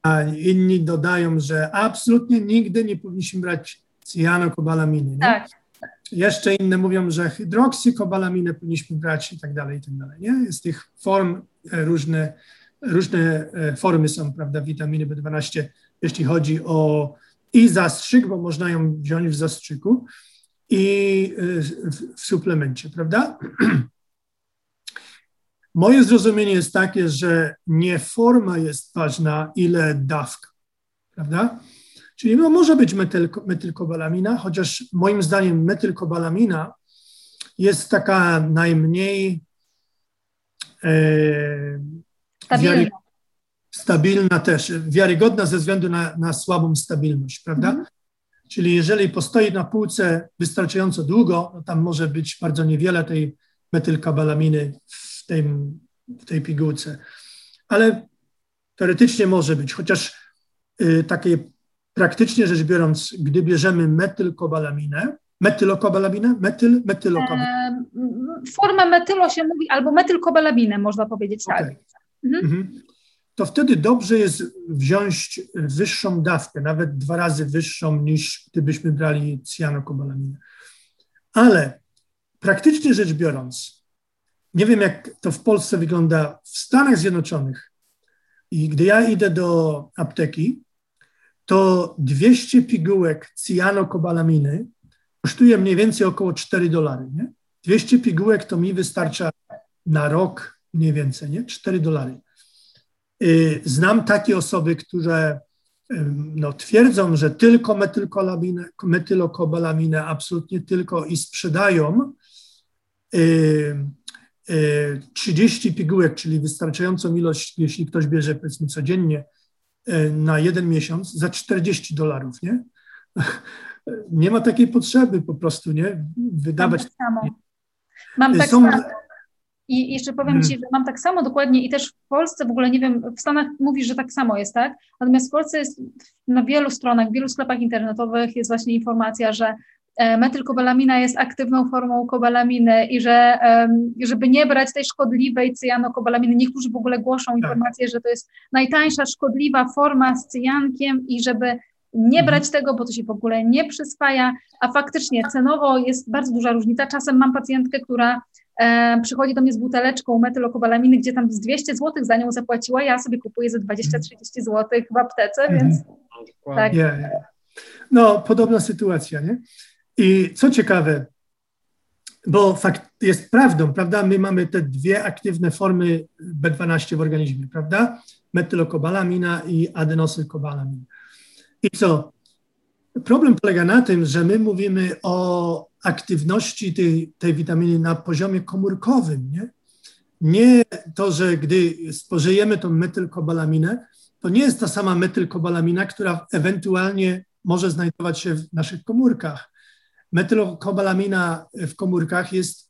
A inni dodają, że absolutnie nigdy nie powinniśmy brać cyjanokobalaminy. Nie? Tak. Jeszcze inne mówią, że hydroksykobalaminę powinniśmy brać i tak dalej, i tak dalej. Nie? Jest tych form e, różne, różne e, formy są, prawda, witaminy B12, jeśli chodzi o i zastrzyk, bo można ją wziąć w zastrzyku i e, w, w suplemencie, prawda? [CLEARS THROAT] Moje zrozumienie jest takie, że nie forma jest ważna, ile dawka, prawda? Czyli no, może być metyl, metylkobalamina, chociaż moim zdaniem metylkobalamina jest taka najmniej e, stabilna. stabilna też, wiarygodna ze względu na, na słabą stabilność, prawda? Mhm. Czyli jeżeli postoi na półce wystarczająco długo, to tam może być bardzo niewiele tej metylkobalaminy w, tym, w tej pigułce. Ale teoretycznie może być, chociaż y, takie praktycznie rzecz biorąc, gdy bierzemy metylkobalaminę, Metylokobalaminę? Metyl, metylokobalaminę. Formę metylo się mówi, albo metylkobalabinę można powiedzieć, okay. tak. Mhm. Mhm. To wtedy dobrze jest wziąć wyższą dawkę, nawet dwa razy wyższą niż gdybyśmy brali cyjanokobalaminę. Ale praktycznie rzecz biorąc, nie wiem jak to w Polsce wygląda, w Stanach Zjednoczonych i gdy ja idę do apteki, to 200 pigułek cyjanokobalaminy kosztuje mniej więcej około 4 dolary. Nie? 200 pigułek to mi wystarcza na rok mniej więcej, nie? 4 dolary. Y, znam takie osoby, które no, twierdzą, że tylko metylokobalaminę, absolutnie tylko i sprzedają 30 y, y, pigułek, czyli wystarczającą ilość, jeśli ktoś bierze powiedzmy codziennie na jeden miesiąc, za 40 dolarów, nie? [LAUGHS] Nie ma takiej potrzeby po prostu, nie? Wydawać. Mam tak samo. Mam tak Są... samo. I jeszcze powiem hmm. Ci, że mam tak samo dokładnie i też w Polsce w ogóle nie wiem, w Stanach mówisz, że tak samo jest, tak? Natomiast w Polsce jest na wielu stronach, w wielu sklepach internetowych jest właśnie informacja, że e, metylkobalamina jest aktywną formą kobalaminy i że żeby nie brać tej szkodliwej cyjanokobalaminy, niektórzy w ogóle głoszą tak. informację, że to jest najtańsza szkodliwa forma z cyjankiem i żeby nie mhm. brać tego, bo to się w ogóle nie przyswaja, a faktycznie cenowo jest bardzo duża różnica. Czasem mam pacjentkę, która e, przychodzi do mnie z buteleczką metylokobalaminy, gdzie tam z 200 zł za nią zapłaciła, ja sobie kupuję za 20-30 zł w aptece, mhm. więc tak. Yeah, yeah. No, podobna sytuacja, nie? I co ciekawe, bo fakt jest prawdą, prawda? My mamy te dwie aktywne formy B12 w organizmie, prawda? Metylokobalamina i adenosylkobalamina. I co? Problem polega na tym, że my mówimy o aktywności tej, tej witaminy na poziomie komórkowym, nie? Nie to, że gdy spożyjemy tą metylkobalaminę, to nie jest ta sama metylkobalamina, która ewentualnie może znajdować się w naszych komórkach. Metylkobalamina w komórkach jest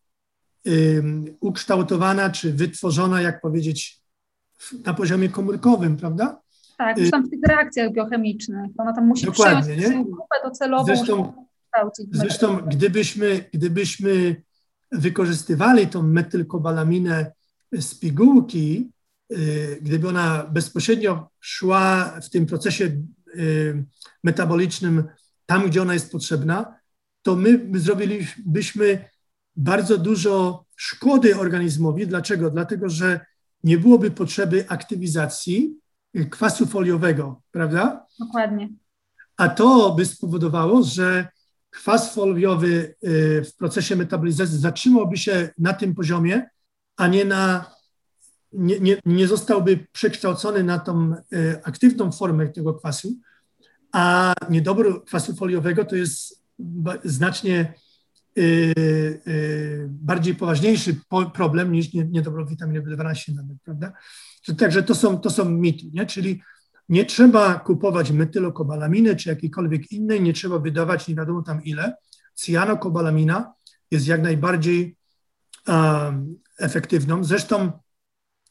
ukształtowana czy wytworzona, jak powiedzieć, na poziomie komórkowym, prawda? Tak, już tam w tych reakcjach biochemicznych. Ona tam musi Dokładnie, przyjąć nie? grupę docelową. Zresztą, zresztą gdybyśmy, gdybyśmy wykorzystywali tą metylkobalaminę z pigułki, y, gdyby ona bezpośrednio szła w tym procesie y, metabolicznym tam, gdzie ona jest potrzebna, to my zrobilibyśmy bardzo dużo szkody organizmowi. Dlaczego? Dlatego, że nie byłoby potrzeby aktywizacji kwasu foliowego, prawda? Dokładnie. A to by spowodowało, że kwas foliowy y, w procesie metabolizacji zatrzymałby się na tym poziomie, a nie na nie, nie, nie zostałby przekształcony na tą y, aktywną formę tego kwasu, a niedobór kwasu foliowego to jest znacznie y, bardziej poważniejszy problem niż niedobór witaminy B12 nawet, prawda? Także to są, to są mity, nie? czyli nie trzeba kupować metylokobalaminy czy jakiejkolwiek innej, nie trzeba wydawać nie wiadomo tam ile. Cyjanokobalamina jest jak najbardziej um, efektywną. Zresztą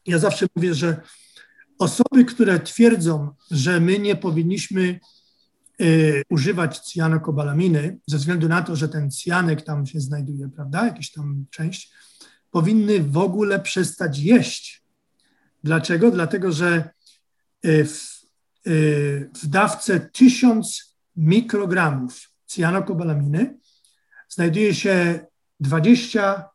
ja zawsze mówię, że osoby, które twierdzą, że my nie powinniśmy y, używać cyjanokobalaminy ze względu na to, że ten cyjanek tam się znajduje, prawda, jakiś tam część, powinny w ogóle przestać jeść Dlaczego? Dlatego, że y, w, y, w dawce 1000 mikrogramów cyjanokobalaminy znajduje się 20,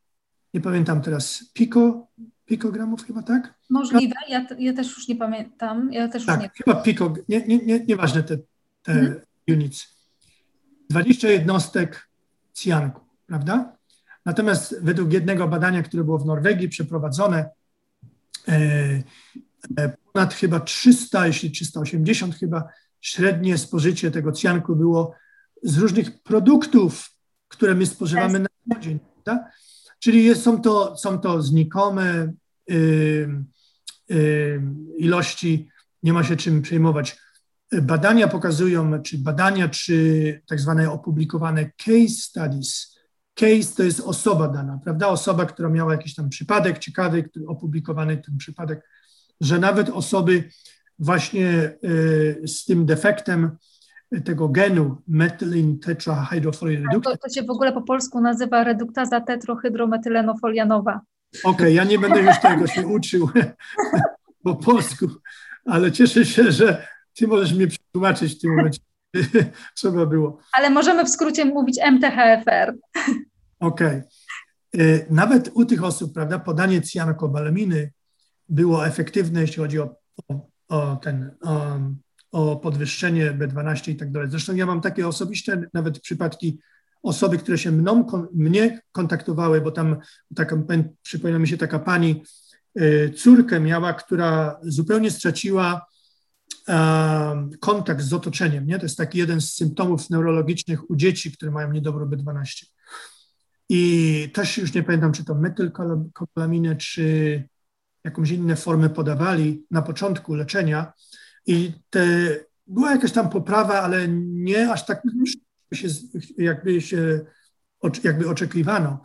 nie pamiętam teraz, piko, pikogramów chyba, tak? Możliwe, ja, ja też już nie pamiętam. Ja też tak, już nie... chyba piko, nie, nie, nie, nieważne te, te mhm. units. 20 jednostek cyjanku, prawda? Natomiast według jednego badania, które było w Norwegii przeprowadzone, E, e, ponad chyba 300, jeśli 380 chyba średnie spożycie tego cjanku było z różnych produktów, które my spożywamy na co dzień. Tak? Czyli jest, są, to, są to znikome y, y, ilości, nie ma się czym przejmować. Badania pokazują, czy badania, czy tak zwane opublikowane case studies, Case to jest osoba dana, prawda? Osoba, która miała jakiś tam przypadek ciekawy, opublikowany ten przypadek, że nawet osoby właśnie y, z tym defektem tego genu metylin tetrahydrofluoridreduktazy. To, to się w ogóle po polsku nazywa reduktaza tetrohydrometylenofolianowa. Okej, okay, ja nie będę już tego się uczył [LAUGHS] po polsku, ale cieszę się, że ty możesz mnie przetłumaczyć w tym momencie. [LAUGHS] Trzeba było. Ale możemy w skrócie mówić MTHFR. Okej. Okay. Nawet u tych osób, prawda, podanie cyjanokobalaminy było efektywne, jeśli chodzi o, o, o ten, o, o, podwyższenie B12 i tak dalej. Zresztą ja mam takie osobiste nawet przypadki osoby, które się mną, mnie kontaktowały, bo tam taka, przypomina mi się taka pani, y, córkę miała, która zupełnie straciła kontakt z otoczeniem. Nie? To jest taki jeden z symptomów neurologicznych u dzieci, które mają niedobrą B12. I też już nie pamiętam, czy to metylkobalaminę, czy jakąś inną formę podawali na początku leczenia. I te, była jakaś tam poprawa, ale nie aż tak się, jakby się jakby oczekiwano.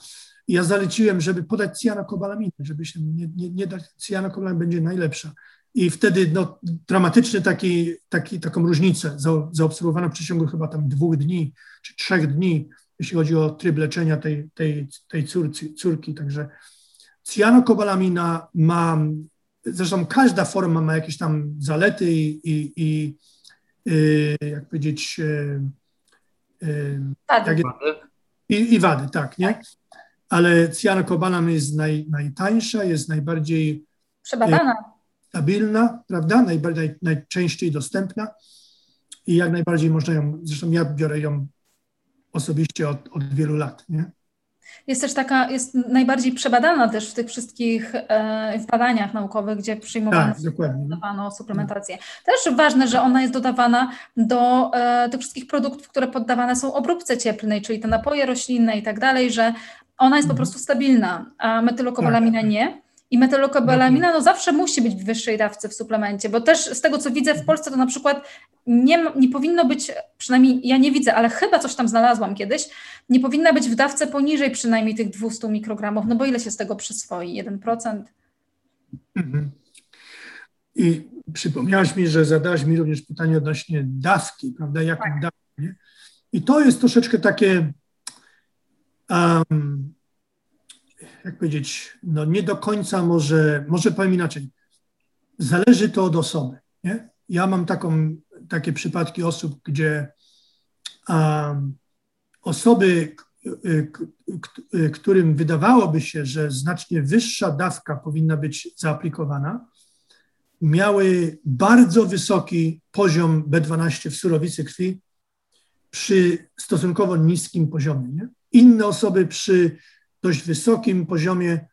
Ja zaleciłem, żeby podać cyjanokobalaminę, żeby się nie, nie, nie dać, cyjanokobalamin będzie najlepsza. I wtedy no, dramatyczny taki, taki, taką różnicę zaobserwowano w przeciągu chyba tam dwóch dni czy trzech dni, jeśli chodzi o tryb leczenia tej, tej, tej córki, córki. Także cyjanokobalamina ma, zresztą każda forma ma jakieś tam zalety i, i, i y, jak powiedzieć, y, y, wady. i, i, wady, tak, nie? Ale cyjanokobalamin jest naj, najtańsza, jest najbardziej przebadana stabilna, prawda? Najbardziej, najczęściej dostępna i jak najbardziej można ją, zresztą ja biorę ją osobiście od, od wielu lat, nie? Jest też taka, jest najbardziej przebadana też w tych wszystkich e, badaniach naukowych, gdzie przyjmowano tak, suplementację. Też ważne, że ona jest dodawana do e, tych wszystkich produktów, które poddawane są obróbce cieplnej, czyli te napoje roślinne i tak dalej, że ona jest po mhm. prostu stabilna, a metylokobalamina tak. nie. I metylokobalamina no zawsze musi być w wyższej dawce w suplemencie, bo też z tego co widzę w Polsce to na przykład nie, nie powinno być, przynajmniej ja nie widzę, ale chyba coś tam znalazłam kiedyś, nie powinna być w dawce poniżej przynajmniej tych 200 mikrogramów, no bo ile się z tego przyswoi? 1%? Mhm. I przypomniałaś mi, że zadałaś mi również pytanie odnośnie dawki, prawda? Jaką tak. dawkę? I to jest troszeczkę takie um, jak powiedzieć, no nie do końca może, może powiem inaczej, zależy to od osoby. Nie? Ja mam taką, takie przypadki osób, gdzie osoby, którym wydawałoby się, że znacznie wyższa dawka powinna być zaaplikowana, miały bardzo wysoki poziom B12 w surowicy krwi przy stosunkowo niskim poziomie. Nie? Inne osoby przy dość wysokim poziomie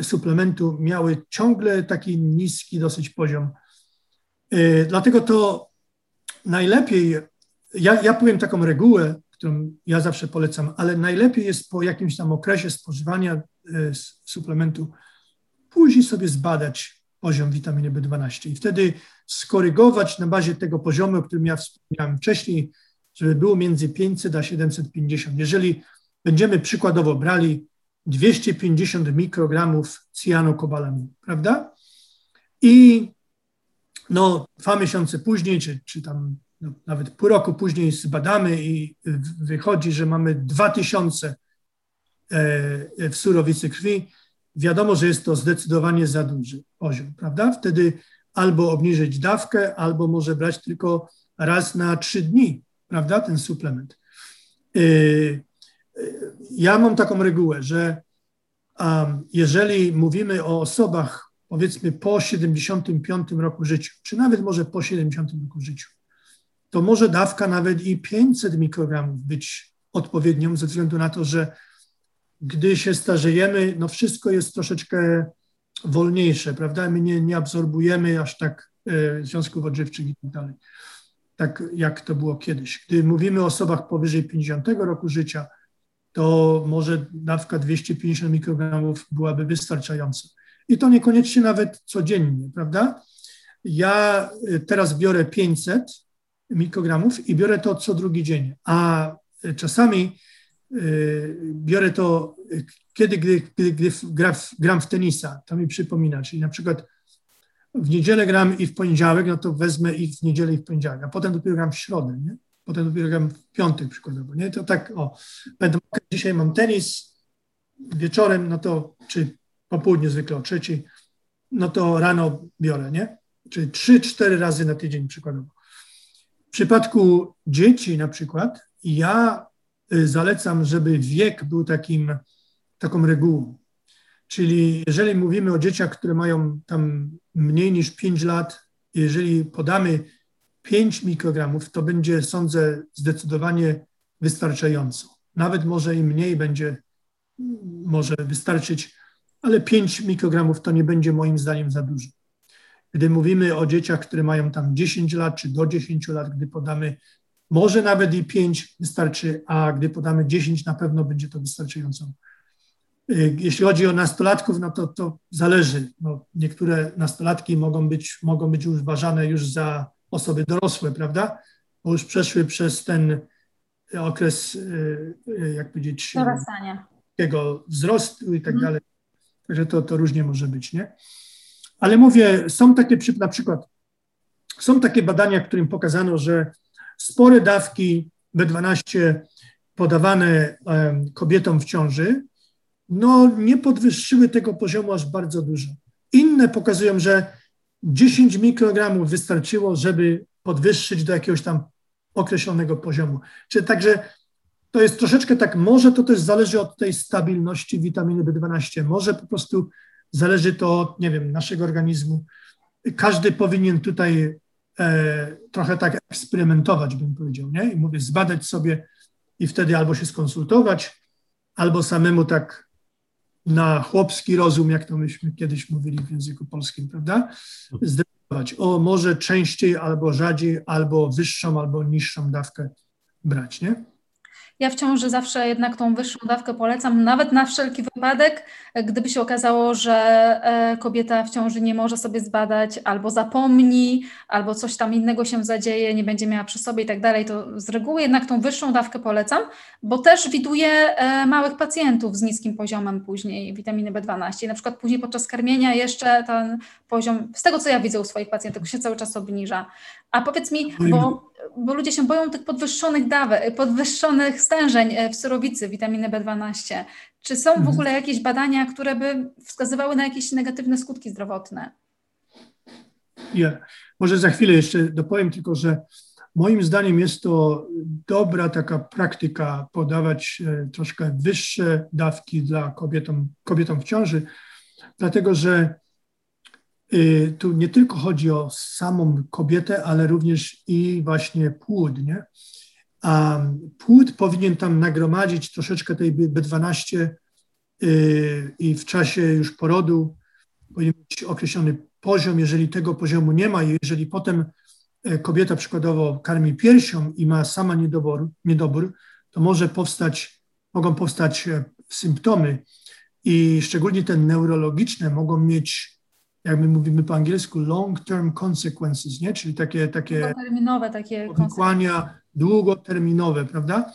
y, suplementu miały ciągle taki niski dosyć poziom. Y, dlatego to najlepiej, ja, ja powiem taką regułę, którą ja zawsze polecam, ale najlepiej jest po jakimś tam okresie spożywania y, suplementu później sobie zbadać poziom witaminy B12 i wtedy skorygować na bazie tego poziomu, o którym ja wspomniałem wcześniej, żeby było między 500 a 750. Jeżeli będziemy przykładowo brali 250 mikrogramów cyjanokobalaminu, prawda? I no, dwa miesiące później, czy, czy tam no, nawet pół roku później zbadamy i wychodzi, że mamy 2000 e, w surowicy krwi, wiadomo, że jest to zdecydowanie za duży poziom, prawda? Wtedy albo obniżyć dawkę, albo może brać tylko raz na trzy dni, prawda, ten suplement. Ja mam taką regułę, że um, jeżeli mówimy o osobach powiedzmy po 75 roku życia, czy nawet może po 70 roku życia, to może dawka nawet i 500 mikrogramów być odpowiednią ze względu na to, że gdy się starzejemy, no wszystko jest troszeczkę wolniejsze, prawda? My nie, nie absorbujemy aż tak e, związków odżywczych i tak dalej, tak jak to było kiedyś. Gdy mówimy o osobach powyżej 50 roku życia, to może dawka 250 mikrogramów byłaby wystarczająca. I to niekoniecznie nawet codziennie, prawda? Ja y, teraz biorę 500 mikrogramów i biorę to co drugi dzień, a czasami y, biorę to kiedy, gdy, gdy, gdy gram w tenisa, to mi przypomina, czyli na przykład w niedzielę gram i w poniedziałek, no to wezmę ich w niedzielę i w poniedziałek, a potem dopiero gram w środę, nie? Potem dopiero w piątek przykładowo, nie? To tak, o, będę, dzisiaj mam tenis, wieczorem, no to, czy po południu zwykle o trzeciej, no to rano biorę, nie? Czyli trzy, cztery razy na tydzień przykładowo. W przypadku dzieci na przykład, ja y, zalecam, żeby wiek był takim, taką regułą. Czyli jeżeli mówimy o dzieciach, które mają tam mniej niż 5 lat, jeżeli podamy 5 mikrogramów, to będzie, sądzę, zdecydowanie wystarczająco. Nawet może i mniej będzie, może wystarczyć, ale 5 mikrogramów to nie będzie moim zdaniem za dużo. Gdy mówimy o dzieciach, które mają tam 10 lat czy do 10 lat, gdy podamy może nawet i 5 wystarczy, a gdy podamy 10 na pewno będzie to wystarczająco jeśli chodzi o nastolatków, no to, to zależy. No, niektóre nastolatki mogą być, mogą być uważane już za osoby dorosłe, prawda? Bo już przeszły przez ten okres, y, y, jak powiedzieć, dorastania. Tego wzrostu i tak mhm. dalej. Także to, to różnie może być, nie? Ale mówię, są takie, na przykład, są takie badania, którym pokazano, że spore dawki B12 podawane kobietom w ciąży no nie podwyższyły tego poziomu aż bardzo dużo. Inne pokazują, że 10 mikrogramów wystarczyło, żeby podwyższyć do jakiegoś tam określonego poziomu. Czyli także to jest troszeczkę tak, może to też zależy od tej stabilności witaminy B12, może po prostu zależy to od, nie wiem, naszego organizmu. Każdy powinien tutaj e, trochę tak eksperymentować, bym powiedział, nie? I mówię, zbadać sobie i wtedy albo się skonsultować, albo samemu tak na chłopski rozum, jak to myśmy kiedyś mówili w języku polskim, prawda? Zdecydować o może częściej albo rzadziej, albo wyższą, albo niższą dawkę brać, nie? Ja w ciąży zawsze jednak tą wyższą dawkę polecam, nawet na wszelki wypadek, gdyby się okazało, że e, kobieta w ciąży nie może sobie zbadać, albo zapomni, albo coś tam innego się zadzieje, nie będzie miała przy sobie i tak dalej, to z reguły jednak tą wyższą dawkę polecam, bo też widuję e, małych pacjentów z niskim poziomem później witaminy B12. Na przykład później podczas karmienia jeszcze ten poziom, z tego co ja widzę u swoich pacjentów, się cały czas obniża. A powiedz mi, bo, bo ludzie się boją tych podwyższonych dawek, podwyższonych stężeń e, w surowicy witaminy B12. Czy są w mhm. ogóle jakieś badania, które by wskazywały na jakieś negatywne skutki zdrowotne? Ja, może za chwilę jeszcze dopowiem tylko, że moim zdaniem jest to dobra taka praktyka podawać e, troszkę wyższe dawki dla kobietom, kobietom w ciąży, dlatego że tu nie tylko chodzi o samą kobietę, ale również i właśnie płód, nie? A płód powinien tam nagromadzić troszeczkę tej B12 y, i w czasie już porodu powinien być określony poziom. Jeżeli tego poziomu nie ma, jeżeli potem e, kobieta przykładowo karmi piersią i ma sama niedobór, niedobór to może powstać, mogą powstać e, symptomy i szczególnie te neurologiczne mogą mieć jak my mówimy po angielsku, long-term consequences, nie? czyli takie, takie długoterminowe takie powikłania długoterminowe, prawda?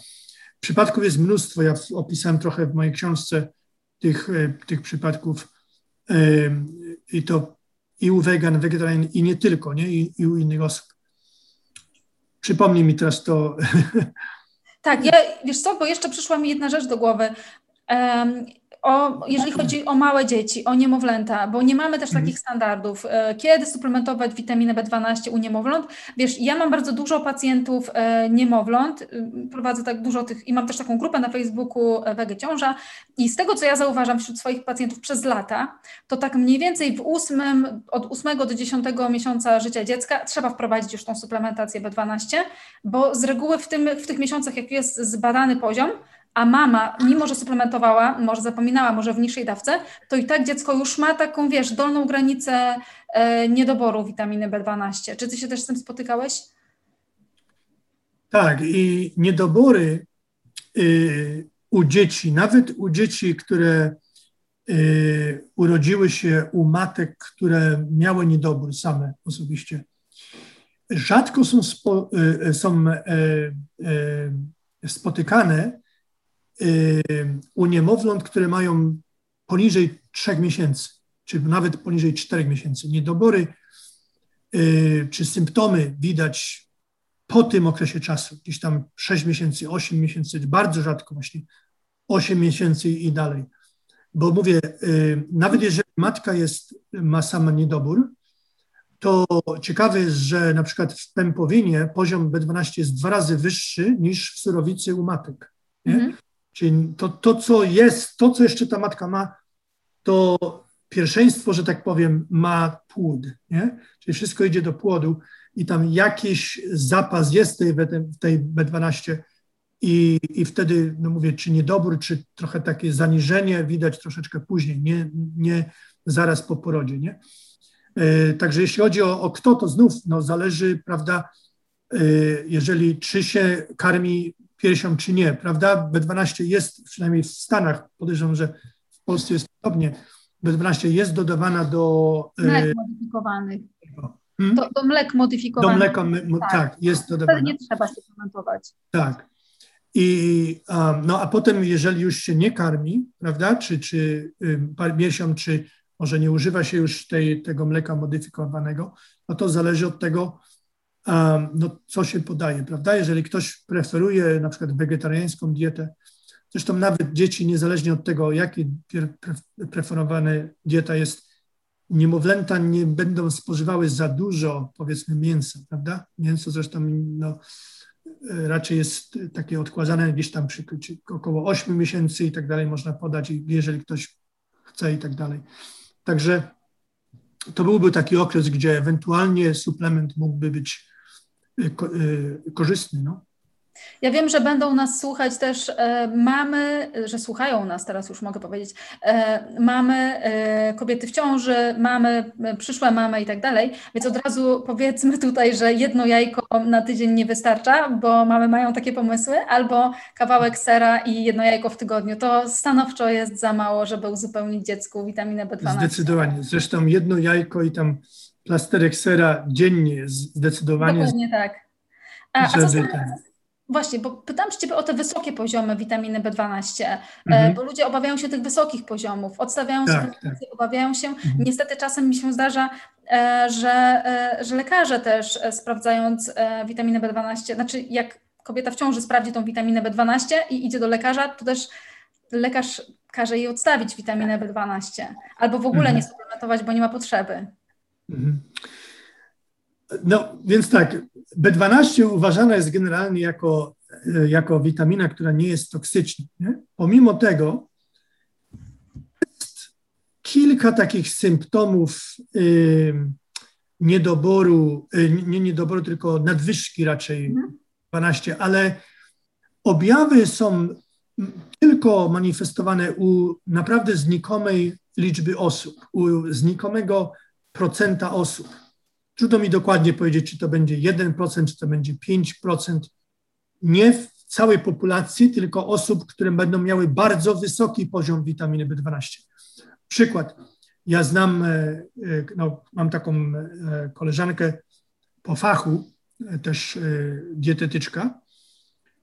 Przypadków jest mnóstwo, ja opisałem trochę w mojej książce tych, e, tych przypadków i to i u vegan, wegetarian i nie tylko, nie? I, i u innych osób. Przypomnij mi teraz to. Tak, ja, wiesz co, bo jeszcze przyszła mi jedna rzecz do głowy. Um, o, jeżeli chodzi o małe dzieci, o niemowlęta, bo nie mamy też mhm. takich standardów, e, kiedy suplementować witaminę B12 u niemowląt. Wiesz, ja mam bardzo dużo pacjentów e, niemowląt, prowadzę tak dużo tych i mam też taką grupę na Facebooku e, Wege Ciąża i z tego, co ja zauważam wśród swoich pacjentów przez lata, to tak mniej więcej w ósmym, od 8 do 10 miesiąca życia dziecka trzeba wprowadzić już tą suplementację B12, bo z reguły w, tym, w tych miesiącach, jak jest zbadany poziom, a mama, mimo że suplementowała, może zapominała, może w niższej dawce, to i tak dziecko już ma taką, wiesz, dolną granicę e, niedoboru witaminy B12. Czy ty się też z tym spotykałeś? Tak, i niedobory y, u dzieci, nawet u dzieci, które y, urodziły się u matek, które miały niedobór same osobiście, rzadko są, spo, y, są e, e, spotykane u niemowląt, które mają poniżej 3 miesięcy, czy nawet poniżej 4 miesięcy. Niedobory czy symptomy widać po tym okresie czasu, gdzieś tam 6 miesięcy, 8 miesięcy, bardzo rzadko właśnie 8 miesięcy i dalej. Bo mówię, nawet jeżeli matka jest, ma sama niedobór, to ciekawe jest, że na przykład w pępowinie poziom B12 jest dwa razy wyższy niż w surowicy u matek. Mhm. Czyli to, to, co jest, to, co jeszcze ta matka ma, to pierwszeństwo, że tak powiem, ma płód. Nie? Czyli wszystko idzie do płodu i tam jakiś zapas jest tej, w tej B12 i, i wtedy, no mówię, czy niedobór, czy trochę takie zaniżenie widać troszeczkę później, nie, nie zaraz po porodzie. Nie? E, także jeśli chodzi o, o kto, to znów no, zależy, prawda, e, jeżeli czy się karmi piersią, czy nie, prawda? B12 jest, przynajmniej w Stanach, podejrzewam, że w Polsce jest podobnie, B12 jest dodawana do... E, mlek modyfikowanych. Hmm? Do, do mlek modyfikowanych. Do mleka, tak, tak jest dodawana. Wtedy nie trzeba suplementować. Tak. I, um, no a potem, jeżeli już się nie karmi, prawda, czy, czy um, czy może nie używa się już tej, tego mleka modyfikowanego, no to zależy od tego, no, co się podaje, prawda? Jeżeli ktoś preferuje na przykład wegetariańską dietę, zresztą nawet dzieci, niezależnie od tego, jaki preferowana dieta jest, niemowlęta nie będą spożywały za dużo, powiedzmy, mięsa, prawda? Mięso zresztą no, raczej jest takie odkładane gdzieś tam przy około 8 miesięcy i tak dalej można podać, jeżeli ktoś chce i tak dalej. Także to byłby taki okres, gdzie ewentualnie suplement mógłby być korzystny. No. Ja wiem, że będą nas słuchać też e, mamy, że słuchają nas teraz już mogę powiedzieć, e, mamy e, kobiety w ciąży, mamy przyszłe mamy i tak dalej, więc od razu powiedzmy tutaj, że jedno jajko na tydzień nie wystarcza, bo mamy mają takie pomysły, albo kawałek sera i jedno jajko w tygodniu. To stanowczo jest za mało, żeby uzupełnić dziecku witaminę B12. Zdecydowanie. Zresztą jedno jajko i tam plasterek sera dziennie zdecydowanie. Dokładnie tak. A, a co Właśnie, bo pytam Ciebie o te wysokie poziomy witaminy B12, e, mhm. bo ludzie obawiają się tych wysokich poziomów, odstawiają tak, sobie, tak. obawiają się. Mhm. Niestety czasem mi się zdarza, e, że, e, że lekarze też sprawdzając witaminę B12, znaczy jak kobieta w ciąży sprawdzi tą witaminę B12 i idzie do lekarza, to też lekarz każe jej odstawić witaminę B12 albo w ogóle mhm. nie suplementować, bo nie ma potrzeby. Mhm. No więc tak, B12 uważana jest generalnie jako, jako witamina, która nie jest toksyczna. Nie? Pomimo tego jest kilka takich symptomów y, niedoboru, y, nie niedoboru, tylko nadwyżki raczej 12, ale objawy są tylko manifestowane u naprawdę znikomej liczby osób, u znikomego procenta osób. Trudno mi dokładnie powiedzieć, czy to będzie 1%, czy to będzie 5%. Nie w całej populacji, tylko osób, które będą miały bardzo wysoki poziom witaminy B12. Przykład. Ja znam, e, e, no, mam taką e, koleżankę po fachu, też dietetyczka,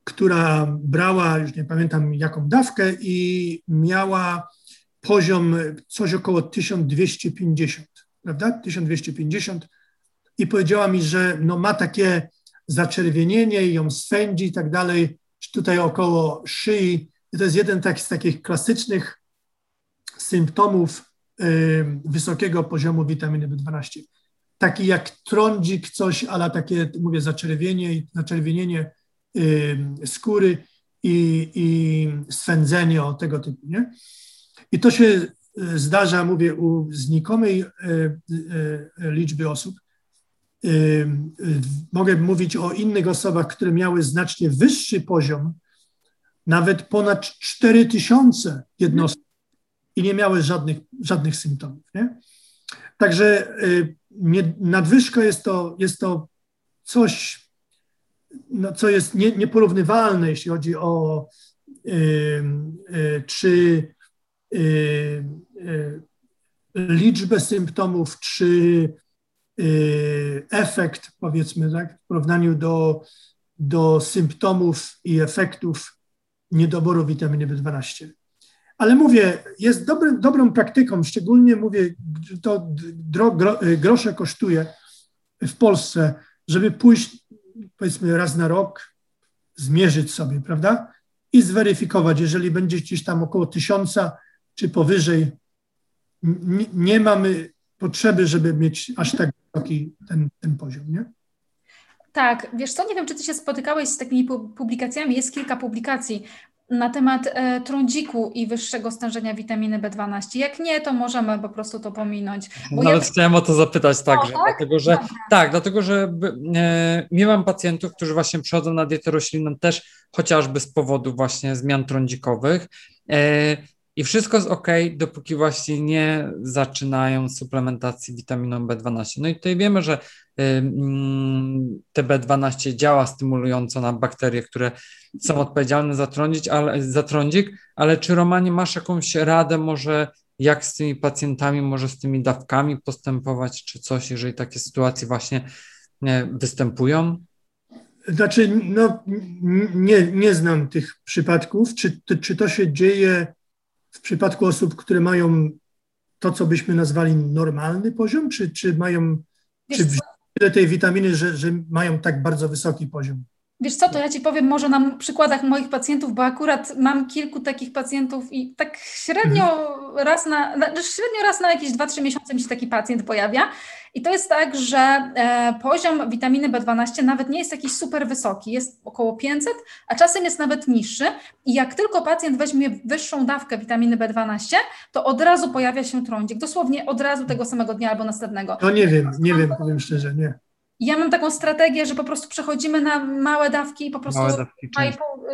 która brała, już nie pamiętam jaką dawkę i miała poziom coś około 1250, prawda? 1250 i powiedziała mi, że no ma takie zaczerwienienie i ją swędzi i tak dalej, tutaj około szyi. I to jest jeden tak, z takich klasycznych symptomów y, wysokiego poziomu witaminy B12. Taki jak trądzik, coś, ale takie, mówię, zaczerwienie, zaczerwienienie y, skóry i, i swędzenie o tego typu, nie? I to się zdarza, mówię, u znikomej y, y, liczby osób, mogę mówić o innych osobach, które miały znacznie wyższy poziom, nawet ponad 4000 jednostek i nie miały żadnych, żadnych symptomów. Nie? Także y, nie, nadwyżka jest to, jest to coś, no, co jest nie, nieporównywalne, jeśli chodzi o y, y, czy y, y, liczbę symptomów, czy Y, efekt, powiedzmy, tak, w porównaniu do, do symptomów i efektów niedoboru witaminy B12. Ale mówię, jest dobry, dobrą praktyką, szczególnie mówię, to dro, gro, grosze kosztuje, w Polsce, żeby pójść powiedzmy raz na rok, zmierzyć sobie, prawda? I zweryfikować, jeżeli będzie gdzieś tam około tysiąca czy powyżej, nie, nie mamy potrzeby, żeby mieć aż tak wysoki ten, ten poziom, nie? Tak, wiesz co, nie wiem, czy ty się spotykałeś z takimi publikacjami, jest kilka publikacji na temat e, trądziku i wyższego stężenia witaminy B12. Jak nie, to możemy po prostu to pominąć. Bo Nawet ja... chciałem o to zapytać także, tak? dlatego że Dobra. tak, dlatego że e, miałam pacjentów, którzy właśnie przychodzą na dietę roślinną też chociażby z powodu właśnie zmian trądzikowych. E, i wszystko jest ok, dopóki właśnie nie zaczynają suplementacji witaminą B12. No i tutaj wiemy, że te B12 działa stymulująco na bakterie, które są odpowiedzialne za, ale, za trądzik, ale czy Romanie masz jakąś radę może jak z tymi pacjentami, może z tymi dawkami postępować, czy coś, jeżeli takie sytuacje właśnie występują? Znaczy, no, nie, nie znam tych przypadków. Czy, czy to się dzieje w przypadku osób, które mają to, co byśmy nazwali normalny poziom, czy, czy mają czy tyle tej witaminy, że, że mają tak bardzo wysoki poziom? Wiesz co, to ja Ci powiem może na przykładach moich pacjentów, bo akurat mam kilku takich pacjentów i tak średnio mhm. raz na, średnio raz na jakieś 2-3 miesiące mi się taki pacjent pojawia i to jest tak, że e, poziom witaminy B12 nawet nie jest jakiś super wysoki, jest około 500, a czasem jest nawet niższy i jak tylko pacjent weźmie wyższą dawkę witaminy B12, to od razu pojawia się trądzik, dosłownie od razu tego samego dnia albo następnego. No nie wiem, nie wiem, powiem szczerze, nie. Ja mam taką strategię, że po prostu przechodzimy na małe dawki i po prostu dawki,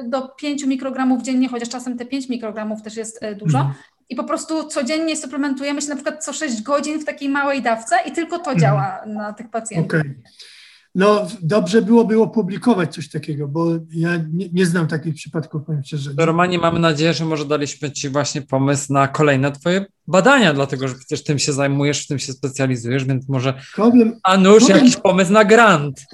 do 5 mikrogramów dziennie, chociaż czasem te 5 mikrogramów też jest e, dużo. Mhm. I po prostu codziennie suplementujemy się na przykład co 6 godzin w takiej małej dawce i tylko to mhm. działa na tych pacjentów. Okay. No dobrze byłoby opublikować coś takiego, bo ja nie, nie znam takich przypadków, powiem szczerze. Romanie, mamy nadzieję, że może daliśmy Ci właśnie pomysł na kolejne Twoje badania, dlatego że przecież tym się zajmujesz, w tym się specjalizujesz, więc może problem, a nuż problem, jakiś pomysł na grant.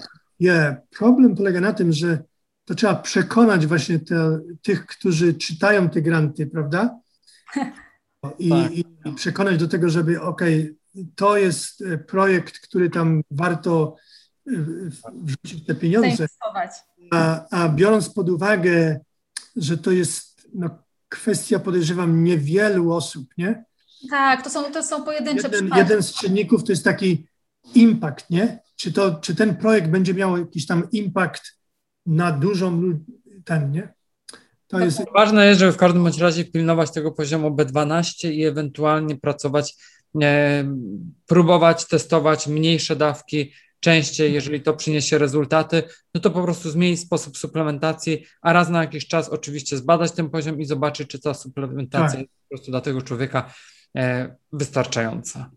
Nie, yeah, problem polega na tym, że to trzeba przekonać właśnie te, tych, którzy czytają te granty, prawda? I, tak. i przekonać do tego, żeby okay, to jest e, projekt, który tam warto wrzucić te pieniądze. A, a biorąc pod uwagę, że to jest no, kwestia, podejrzewam, niewielu osób, nie? Tak, to są, to są pojedyncze jeden, przypadki. Jeden z czynników to jest taki impact, nie? Czy, to, czy ten projekt będzie miał jakiś tam impact na dużą ten, nie? To jest... Ważne jest, żeby w każdym bądź razie pilnować tego poziomu B12 i ewentualnie pracować, e, próbować testować mniejsze dawki, częściej, jeżeli to przyniesie rezultaty, no to po prostu zmienić sposób suplementacji, a raz na jakiś czas oczywiście zbadać ten poziom i zobaczyć, czy ta suplementacja tak. jest po prostu dla tego człowieka e, wystarczająca.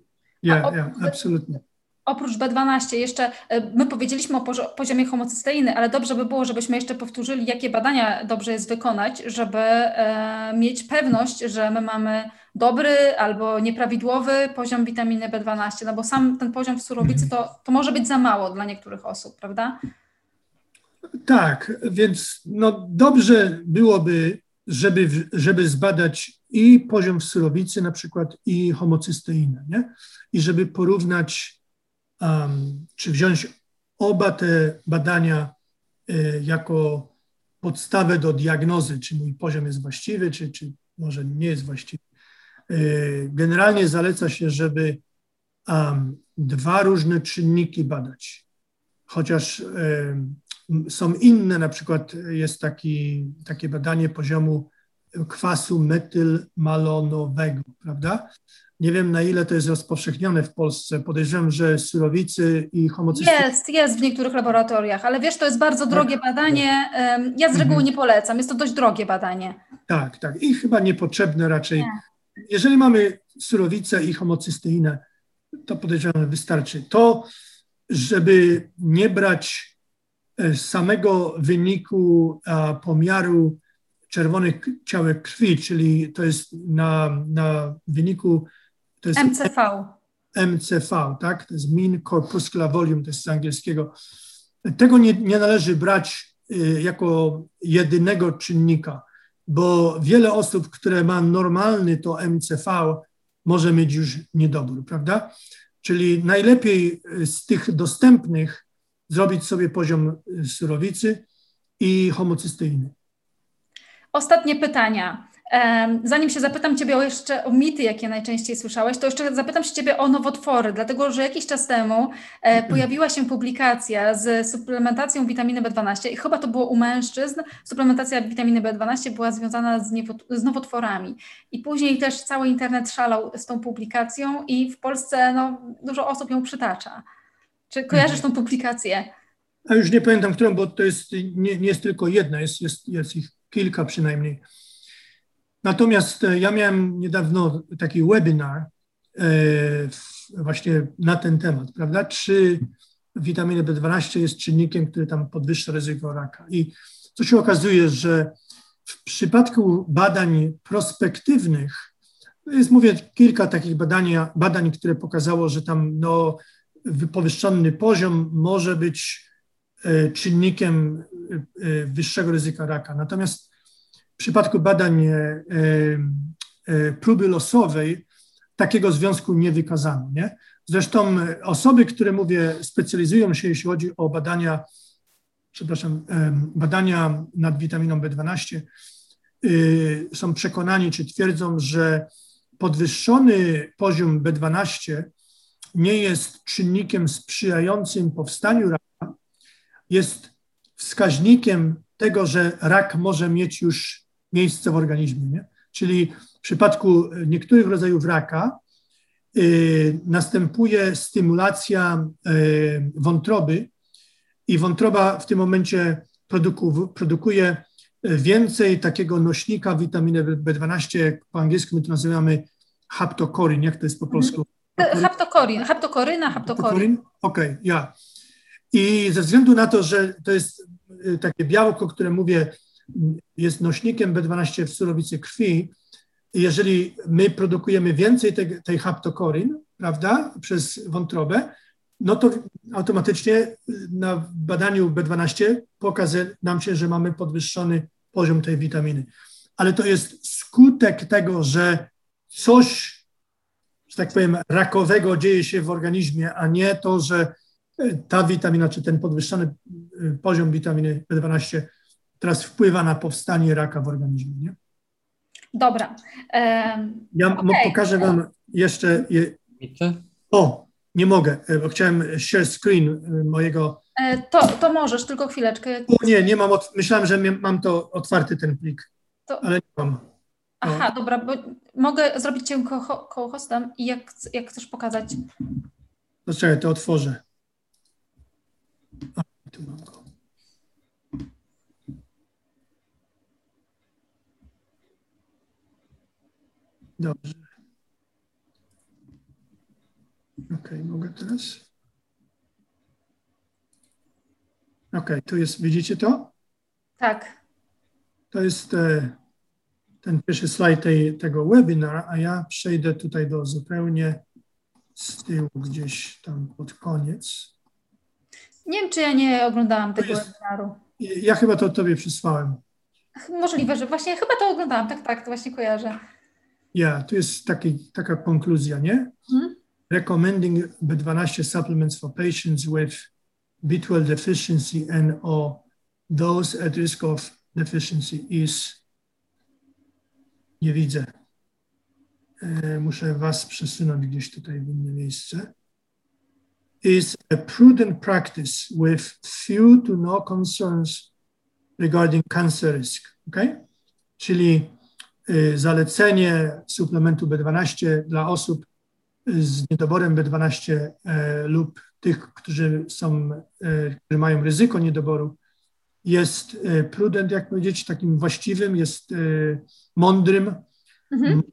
Ja, yeah, yeah, absolutnie. Oprócz B12 jeszcze, e, my powiedzieliśmy o poziomie homocysteiny, ale dobrze by było, żebyśmy jeszcze powtórzyli, jakie badania dobrze jest wykonać, żeby e, mieć pewność, że my mamy dobry albo nieprawidłowy poziom witaminy B12, no bo sam ten poziom w surowicy to, to może być za mało dla niektórych osób, prawda? Tak, więc no dobrze byłoby, żeby, żeby zbadać i poziom w surowicy na przykład i homocysteinę, nie? I żeby porównać, um, czy wziąć oba te badania y, jako podstawę do diagnozy, czy mój poziom jest właściwy, czy, czy może nie jest właściwy. Y, generalnie zaleca się, żeby um, dwa różne czynniki badać, chociaż um, są inne, na przykład jest taki, takie badanie poziomu kwasu metylmalonowego, prawda? Nie wiem, na ile to jest rozpowszechnione w Polsce. Podejrzewam, że surowicy i homocystyny... Jest, jest w niektórych laboratoriach, ale wiesz, to jest bardzo drogie tak. badanie. Ja z reguły mhm. nie polecam. Jest to dość drogie badanie. Tak, tak. I chyba niepotrzebne raczej. Nie jeżeli mamy surowicę i homocysteinę, to podejrzewam, wystarczy. To, żeby nie brać e, samego wyniku pomiaru czerwonych ciałek krwi, czyli to jest na, na wyniku to jest MCV. MCV, tak? To jest Mean Corpuscular Volume, to jest z angielskiego. Tego nie, nie należy brać y, jako jedynego czynnika bo wiele osób, które ma normalny to MCV, może mieć już niedobór, prawda? Czyli najlepiej z tych dostępnych zrobić sobie poziom surowicy i homocysteiny. Ostatnie pytania. Zanim się zapytam Ciebie o jeszcze o mity, jakie najczęściej słyszałeś, to jeszcze zapytam się Ciebie o nowotwory, dlatego że jakiś czas temu e, pojawiła się publikacja z suplementacją witaminy B12 i chyba to było u mężczyzn. Suplementacja witaminy B12 była związana z, z nowotworami. I później też cały internet szalał z tą publikacją i w Polsce no, dużo osób ją przytacza. Czy kojarzysz tą publikację? A już nie pamiętam, którą, bo to jest, nie, nie jest tylko jedna, jest, jest, jest ich kilka przynajmniej. Natomiast e, ja miałem niedawno taki webinar e, właśnie na ten temat, prawda? Czy witamina B12 jest czynnikiem, który tam podwyższa ryzyko raka. I co się okazuje, że w przypadku badań prospektywnych, jest mówię kilka takich badań, badań, które pokazało, że tam no, powyższony poziom może być e, czynnikiem wyższego ryzyka raka. Natomiast przypadku badań e, e, próby losowej takiego związku nie wykazano. Nie? Zresztą osoby, które mówię, specjalizują się, jeśli chodzi o badania, przepraszam, badania nad witaminą B12, y, są przekonani czy twierdzą, że podwyższony poziom B12 nie jest czynnikiem sprzyjającym powstaniu raka, jest wskaźnikiem tego, że rak może mieć już miejsce w organizmie. Nie? Czyli w przypadku niektórych rodzajów raka y, następuje stymulacja y, wątroby i wątroba w tym momencie produku, produkuje więcej takiego nośnika witaminy B12, po angielsku my to nazywamy haptokorin, jak to jest po polsku? Haptokorin, haptokoryna, haptokorin. Okej, okay, ja. I ze względu na to, że to jest takie białko, które mówię, jest nośnikiem B12 w surowicy krwi, jeżeli my produkujemy więcej tej, haptokorin, prawda, przez wątrobę, no to automatycznie na badaniu B12 pokaże nam się, że mamy podwyższony poziom tej witaminy. Ale to jest skutek tego, że coś, że tak powiem, rakowego dzieje się w organizmie, a nie to, że ta witamina, czy ten podwyższony poziom witaminy B12 teraz wpływa na powstanie raka w organizmie. Nie? Dobra. ja okay. pokażę Wam jeszcze. Je... O, nie mogę, e, bo chciałem share screen e, mojego. E, to, to możesz, tylko chwileczkę. O, nie, nie mam. Od... Myślałem, że mam to otwarty ten plik, to... ale nie mam. Aha, dobra, bo mogę zrobić cię co-hostem i jak, jak chcesz pokazać. To czekaj, to otworzę. A, tu mam go. Dobrze. Ok, mogę teraz? Ok, tu jest, widzicie to? Tak. To jest e, ten pierwszy slajd tej, tego webinara, a ja przejdę tutaj do zupełnie z tyłu, gdzieś tam pod koniec. Nie wiem, czy ja nie oglądałam tego jest, webinaru. Ja chyba to tobie przysłałem. Możliwe, że właśnie chyba to oglądałam, tak, tak, to właśnie kojarzę. Ja, tu jest taki, taka konkluzja, nie? Hmm? Recommending B12 supplements for patients with B12 deficiency and or those at risk of deficiency is nie widzę. E, muszę was przesunąć gdzieś tutaj w inne miejsce. Is a prudent practice with few to no concerns regarding cancer risk. Okay? Czyli zalecenie suplementu B12 dla osób z niedoborem B12 e, lub tych, którzy są, e, którzy mają ryzyko niedoboru, jest e, prudent, jak powiedzieć, takim właściwym, jest mądrym mhm.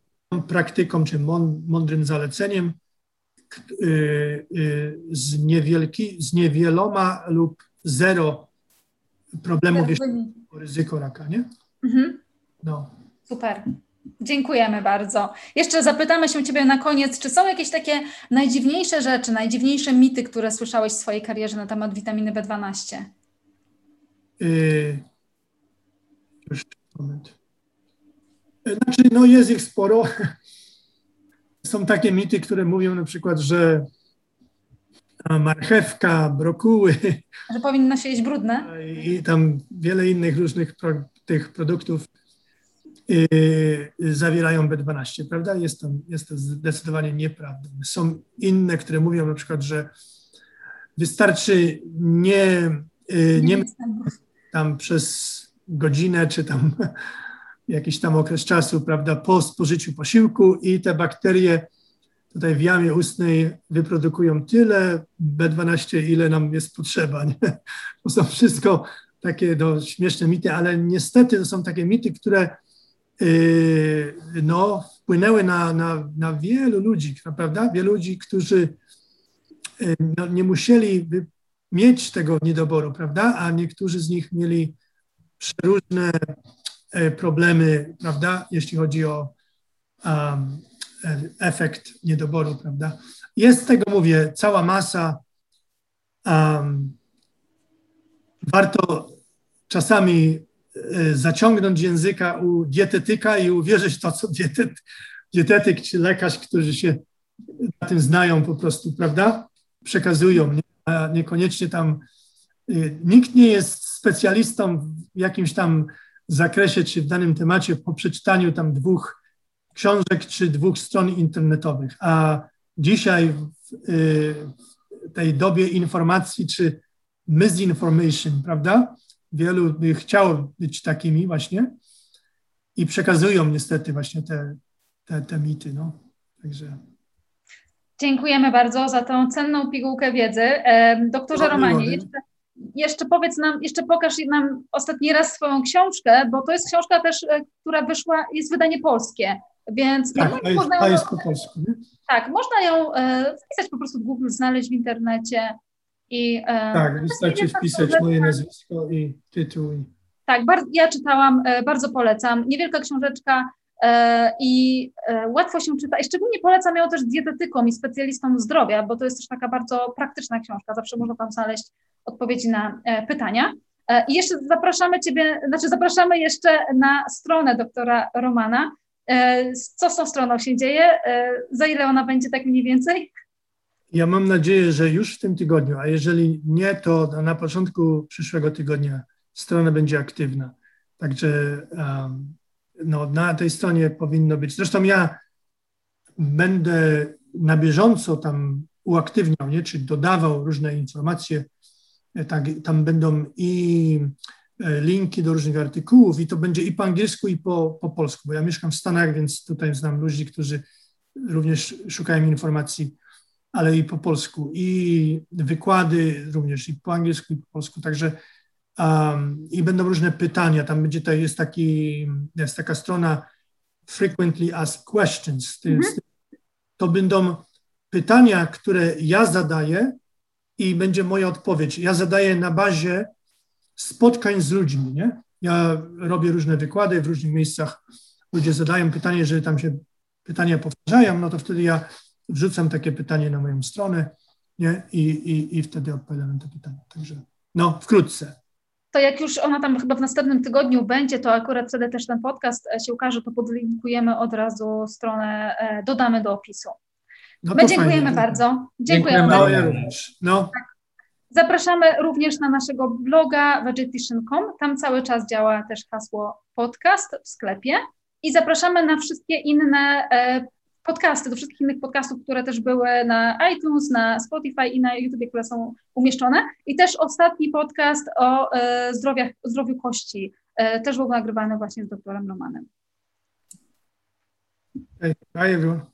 praktyką, czy mądrym zaleceniem z, niewielki, z niewieloma lub zero problemów, jeśli chodzi o ryzyko raka, nie? Mhm. No. Super. Dziękujemy bardzo. Jeszcze zapytamy się Ciebie na koniec, czy są jakieś takie najdziwniejsze rzeczy, najdziwniejsze mity, które słyszałeś w swojej karierze na temat witaminy B12? Yy, już moment. Znaczy, no jest ich sporo. [LAUGHS] Są takie mity, które mówią na przykład, że marchewka, brokuły. Że powinno się jeść brudne. [LAUGHS] I tam wiele innych różnych pro, tych produktów yy, zawierają B12, prawda? Jest to, jest to zdecydowanie nieprawda. Są inne, które mówią na przykład, że wystarczy nie, yy, nie tam przez godzinę czy tam [LAUGHS] jakiś tam okres czasu, prawda, po spożyciu posiłku i te bakterie tutaj w jamie ustnej wyprodukują tyle B12, ile nam jest potrzeba. [LAUGHS] Nie? To są wszystko takie no, śmieszne mity, ale niestety to są takie mity, które no, wpłynęły na, na, na wielu ludzi, prawda? Wielu ludzi, którzy yy, no, nie musieli mieć tego niedoboru, prawda? A niektórzy z nich mieli przeróżne yy, problemy, prawda? Jeśli chodzi o um, efekt niedoboru, prawda? Jest tego, mówię, cała masa. Um, warto czasami zaciągnąć języka u dietetyka i uwierzyć to, co dietet, dietetyk czy lekarz, którzy się na tym znają po prostu, prawda? Przekazują, a niekoniecznie tam e, nikt nie jest specjalistą w jakimś tam zakresie czy w danym temacie po przeczytaniu tam dwóch książek czy dwóch stron internetowych. A dzisiaj w y, tej dobie informacji czy misinformation, prawda? Wielu by chciało być takimi właśnie i przekazują niestety właśnie te, te, te mity. No. Także. Dziękujemy bardzo za tą cenną pigułkę wiedzy. Doktorze Romanie, jeszcze, jeszcze powiedz nam, jeszcze pokaż nam ostatni raz swoją książkę, bo to jest książka też, e, która wyszła, jest wydanie polskie. Więc tak, jest, można ją, jest po polsku. Nie? Tak, można ją e, wpisać po prostu w Google, znaleźć w internecie. I, e, tak, wystarczy wpisać moje nazwisko i tytuł. Tak, bar- ja czytałam, e, bardzo polecam. Niewielka książeczka e, i łatwo się czyta. I szczególnie polecam ją też dietetykom i specjalistom zdrowia, bo to jest też taka bardzo praktyczna książka. Zawsze można tam znaleźć odpowiedzi na pytania. I jeszcze zapraszamy Ciebie, znaczy zapraszamy jeszcze na stronę doktora Romana, co z tą stroną się dzieje? Za ile ona będzie tak mniej więcej? Ja mam nadzieję, że już w tym tygodniu, a jeżeli nie, to na początku przyszłego tygodnia strona będzie aktywna. Także um, no, na tej stronie powinno być. Zresztą ja będę na bieżąco tam uaktywniał, nie? czy dodawał różne informacje. Tak, tam będą i E, linki do różnych artykułów i to będzie i po angielsku, i po, po polsku, bo ja mieszkam w Stanach, więc tutaj znam ludzi, którzy również szukają informacji, ale i po polsku, i wykłady również i po angielsku, i po polsku, także um, i będą różne pytania, tam będzie, to jest, taki, jest taka strona frequently asked questions, mhm. to będą pytania, które ja zadaję i będzie moja odpowiedź. Ja zadaję na bazie spotkań z ludźmi, nie? Ja robię różne wykłady w różnych miejscach, ludzie zadają pytanie, jeżeli tam się pytania powtarzają, no to wtedy ja wrzucam takie pytanie na moją stronę, nie? I, i, i wtedy odpowiadam na to pytanie. Także no, wkrótce. To jak już ona tam chyba w następnym tygodniu będzie, to akurat wtedy też ten podcast e, się ukaże, to podlinkujemy od razu stronę, e, dodamy do opisu. No My dziękujemy fajnie. bardzo. Dziękujemy. dziękujemy. No, ja również. No. Tak. Zapraszamy również na naszego bloga vegetarian.com. Tam cały czas działa też hasło podcast w sklepie. I zapraszamy na wszystkie inne e, podcasty, do wszystkich innych podcastów, które też były na iTunes, na Spotify i na YouTube, które są umieszczone. I też ostatni podcast o e, zdrowiach, zdrowiu kości e, też był nagrywany właśnie z doktorem Romanem. Hey, bye everyone.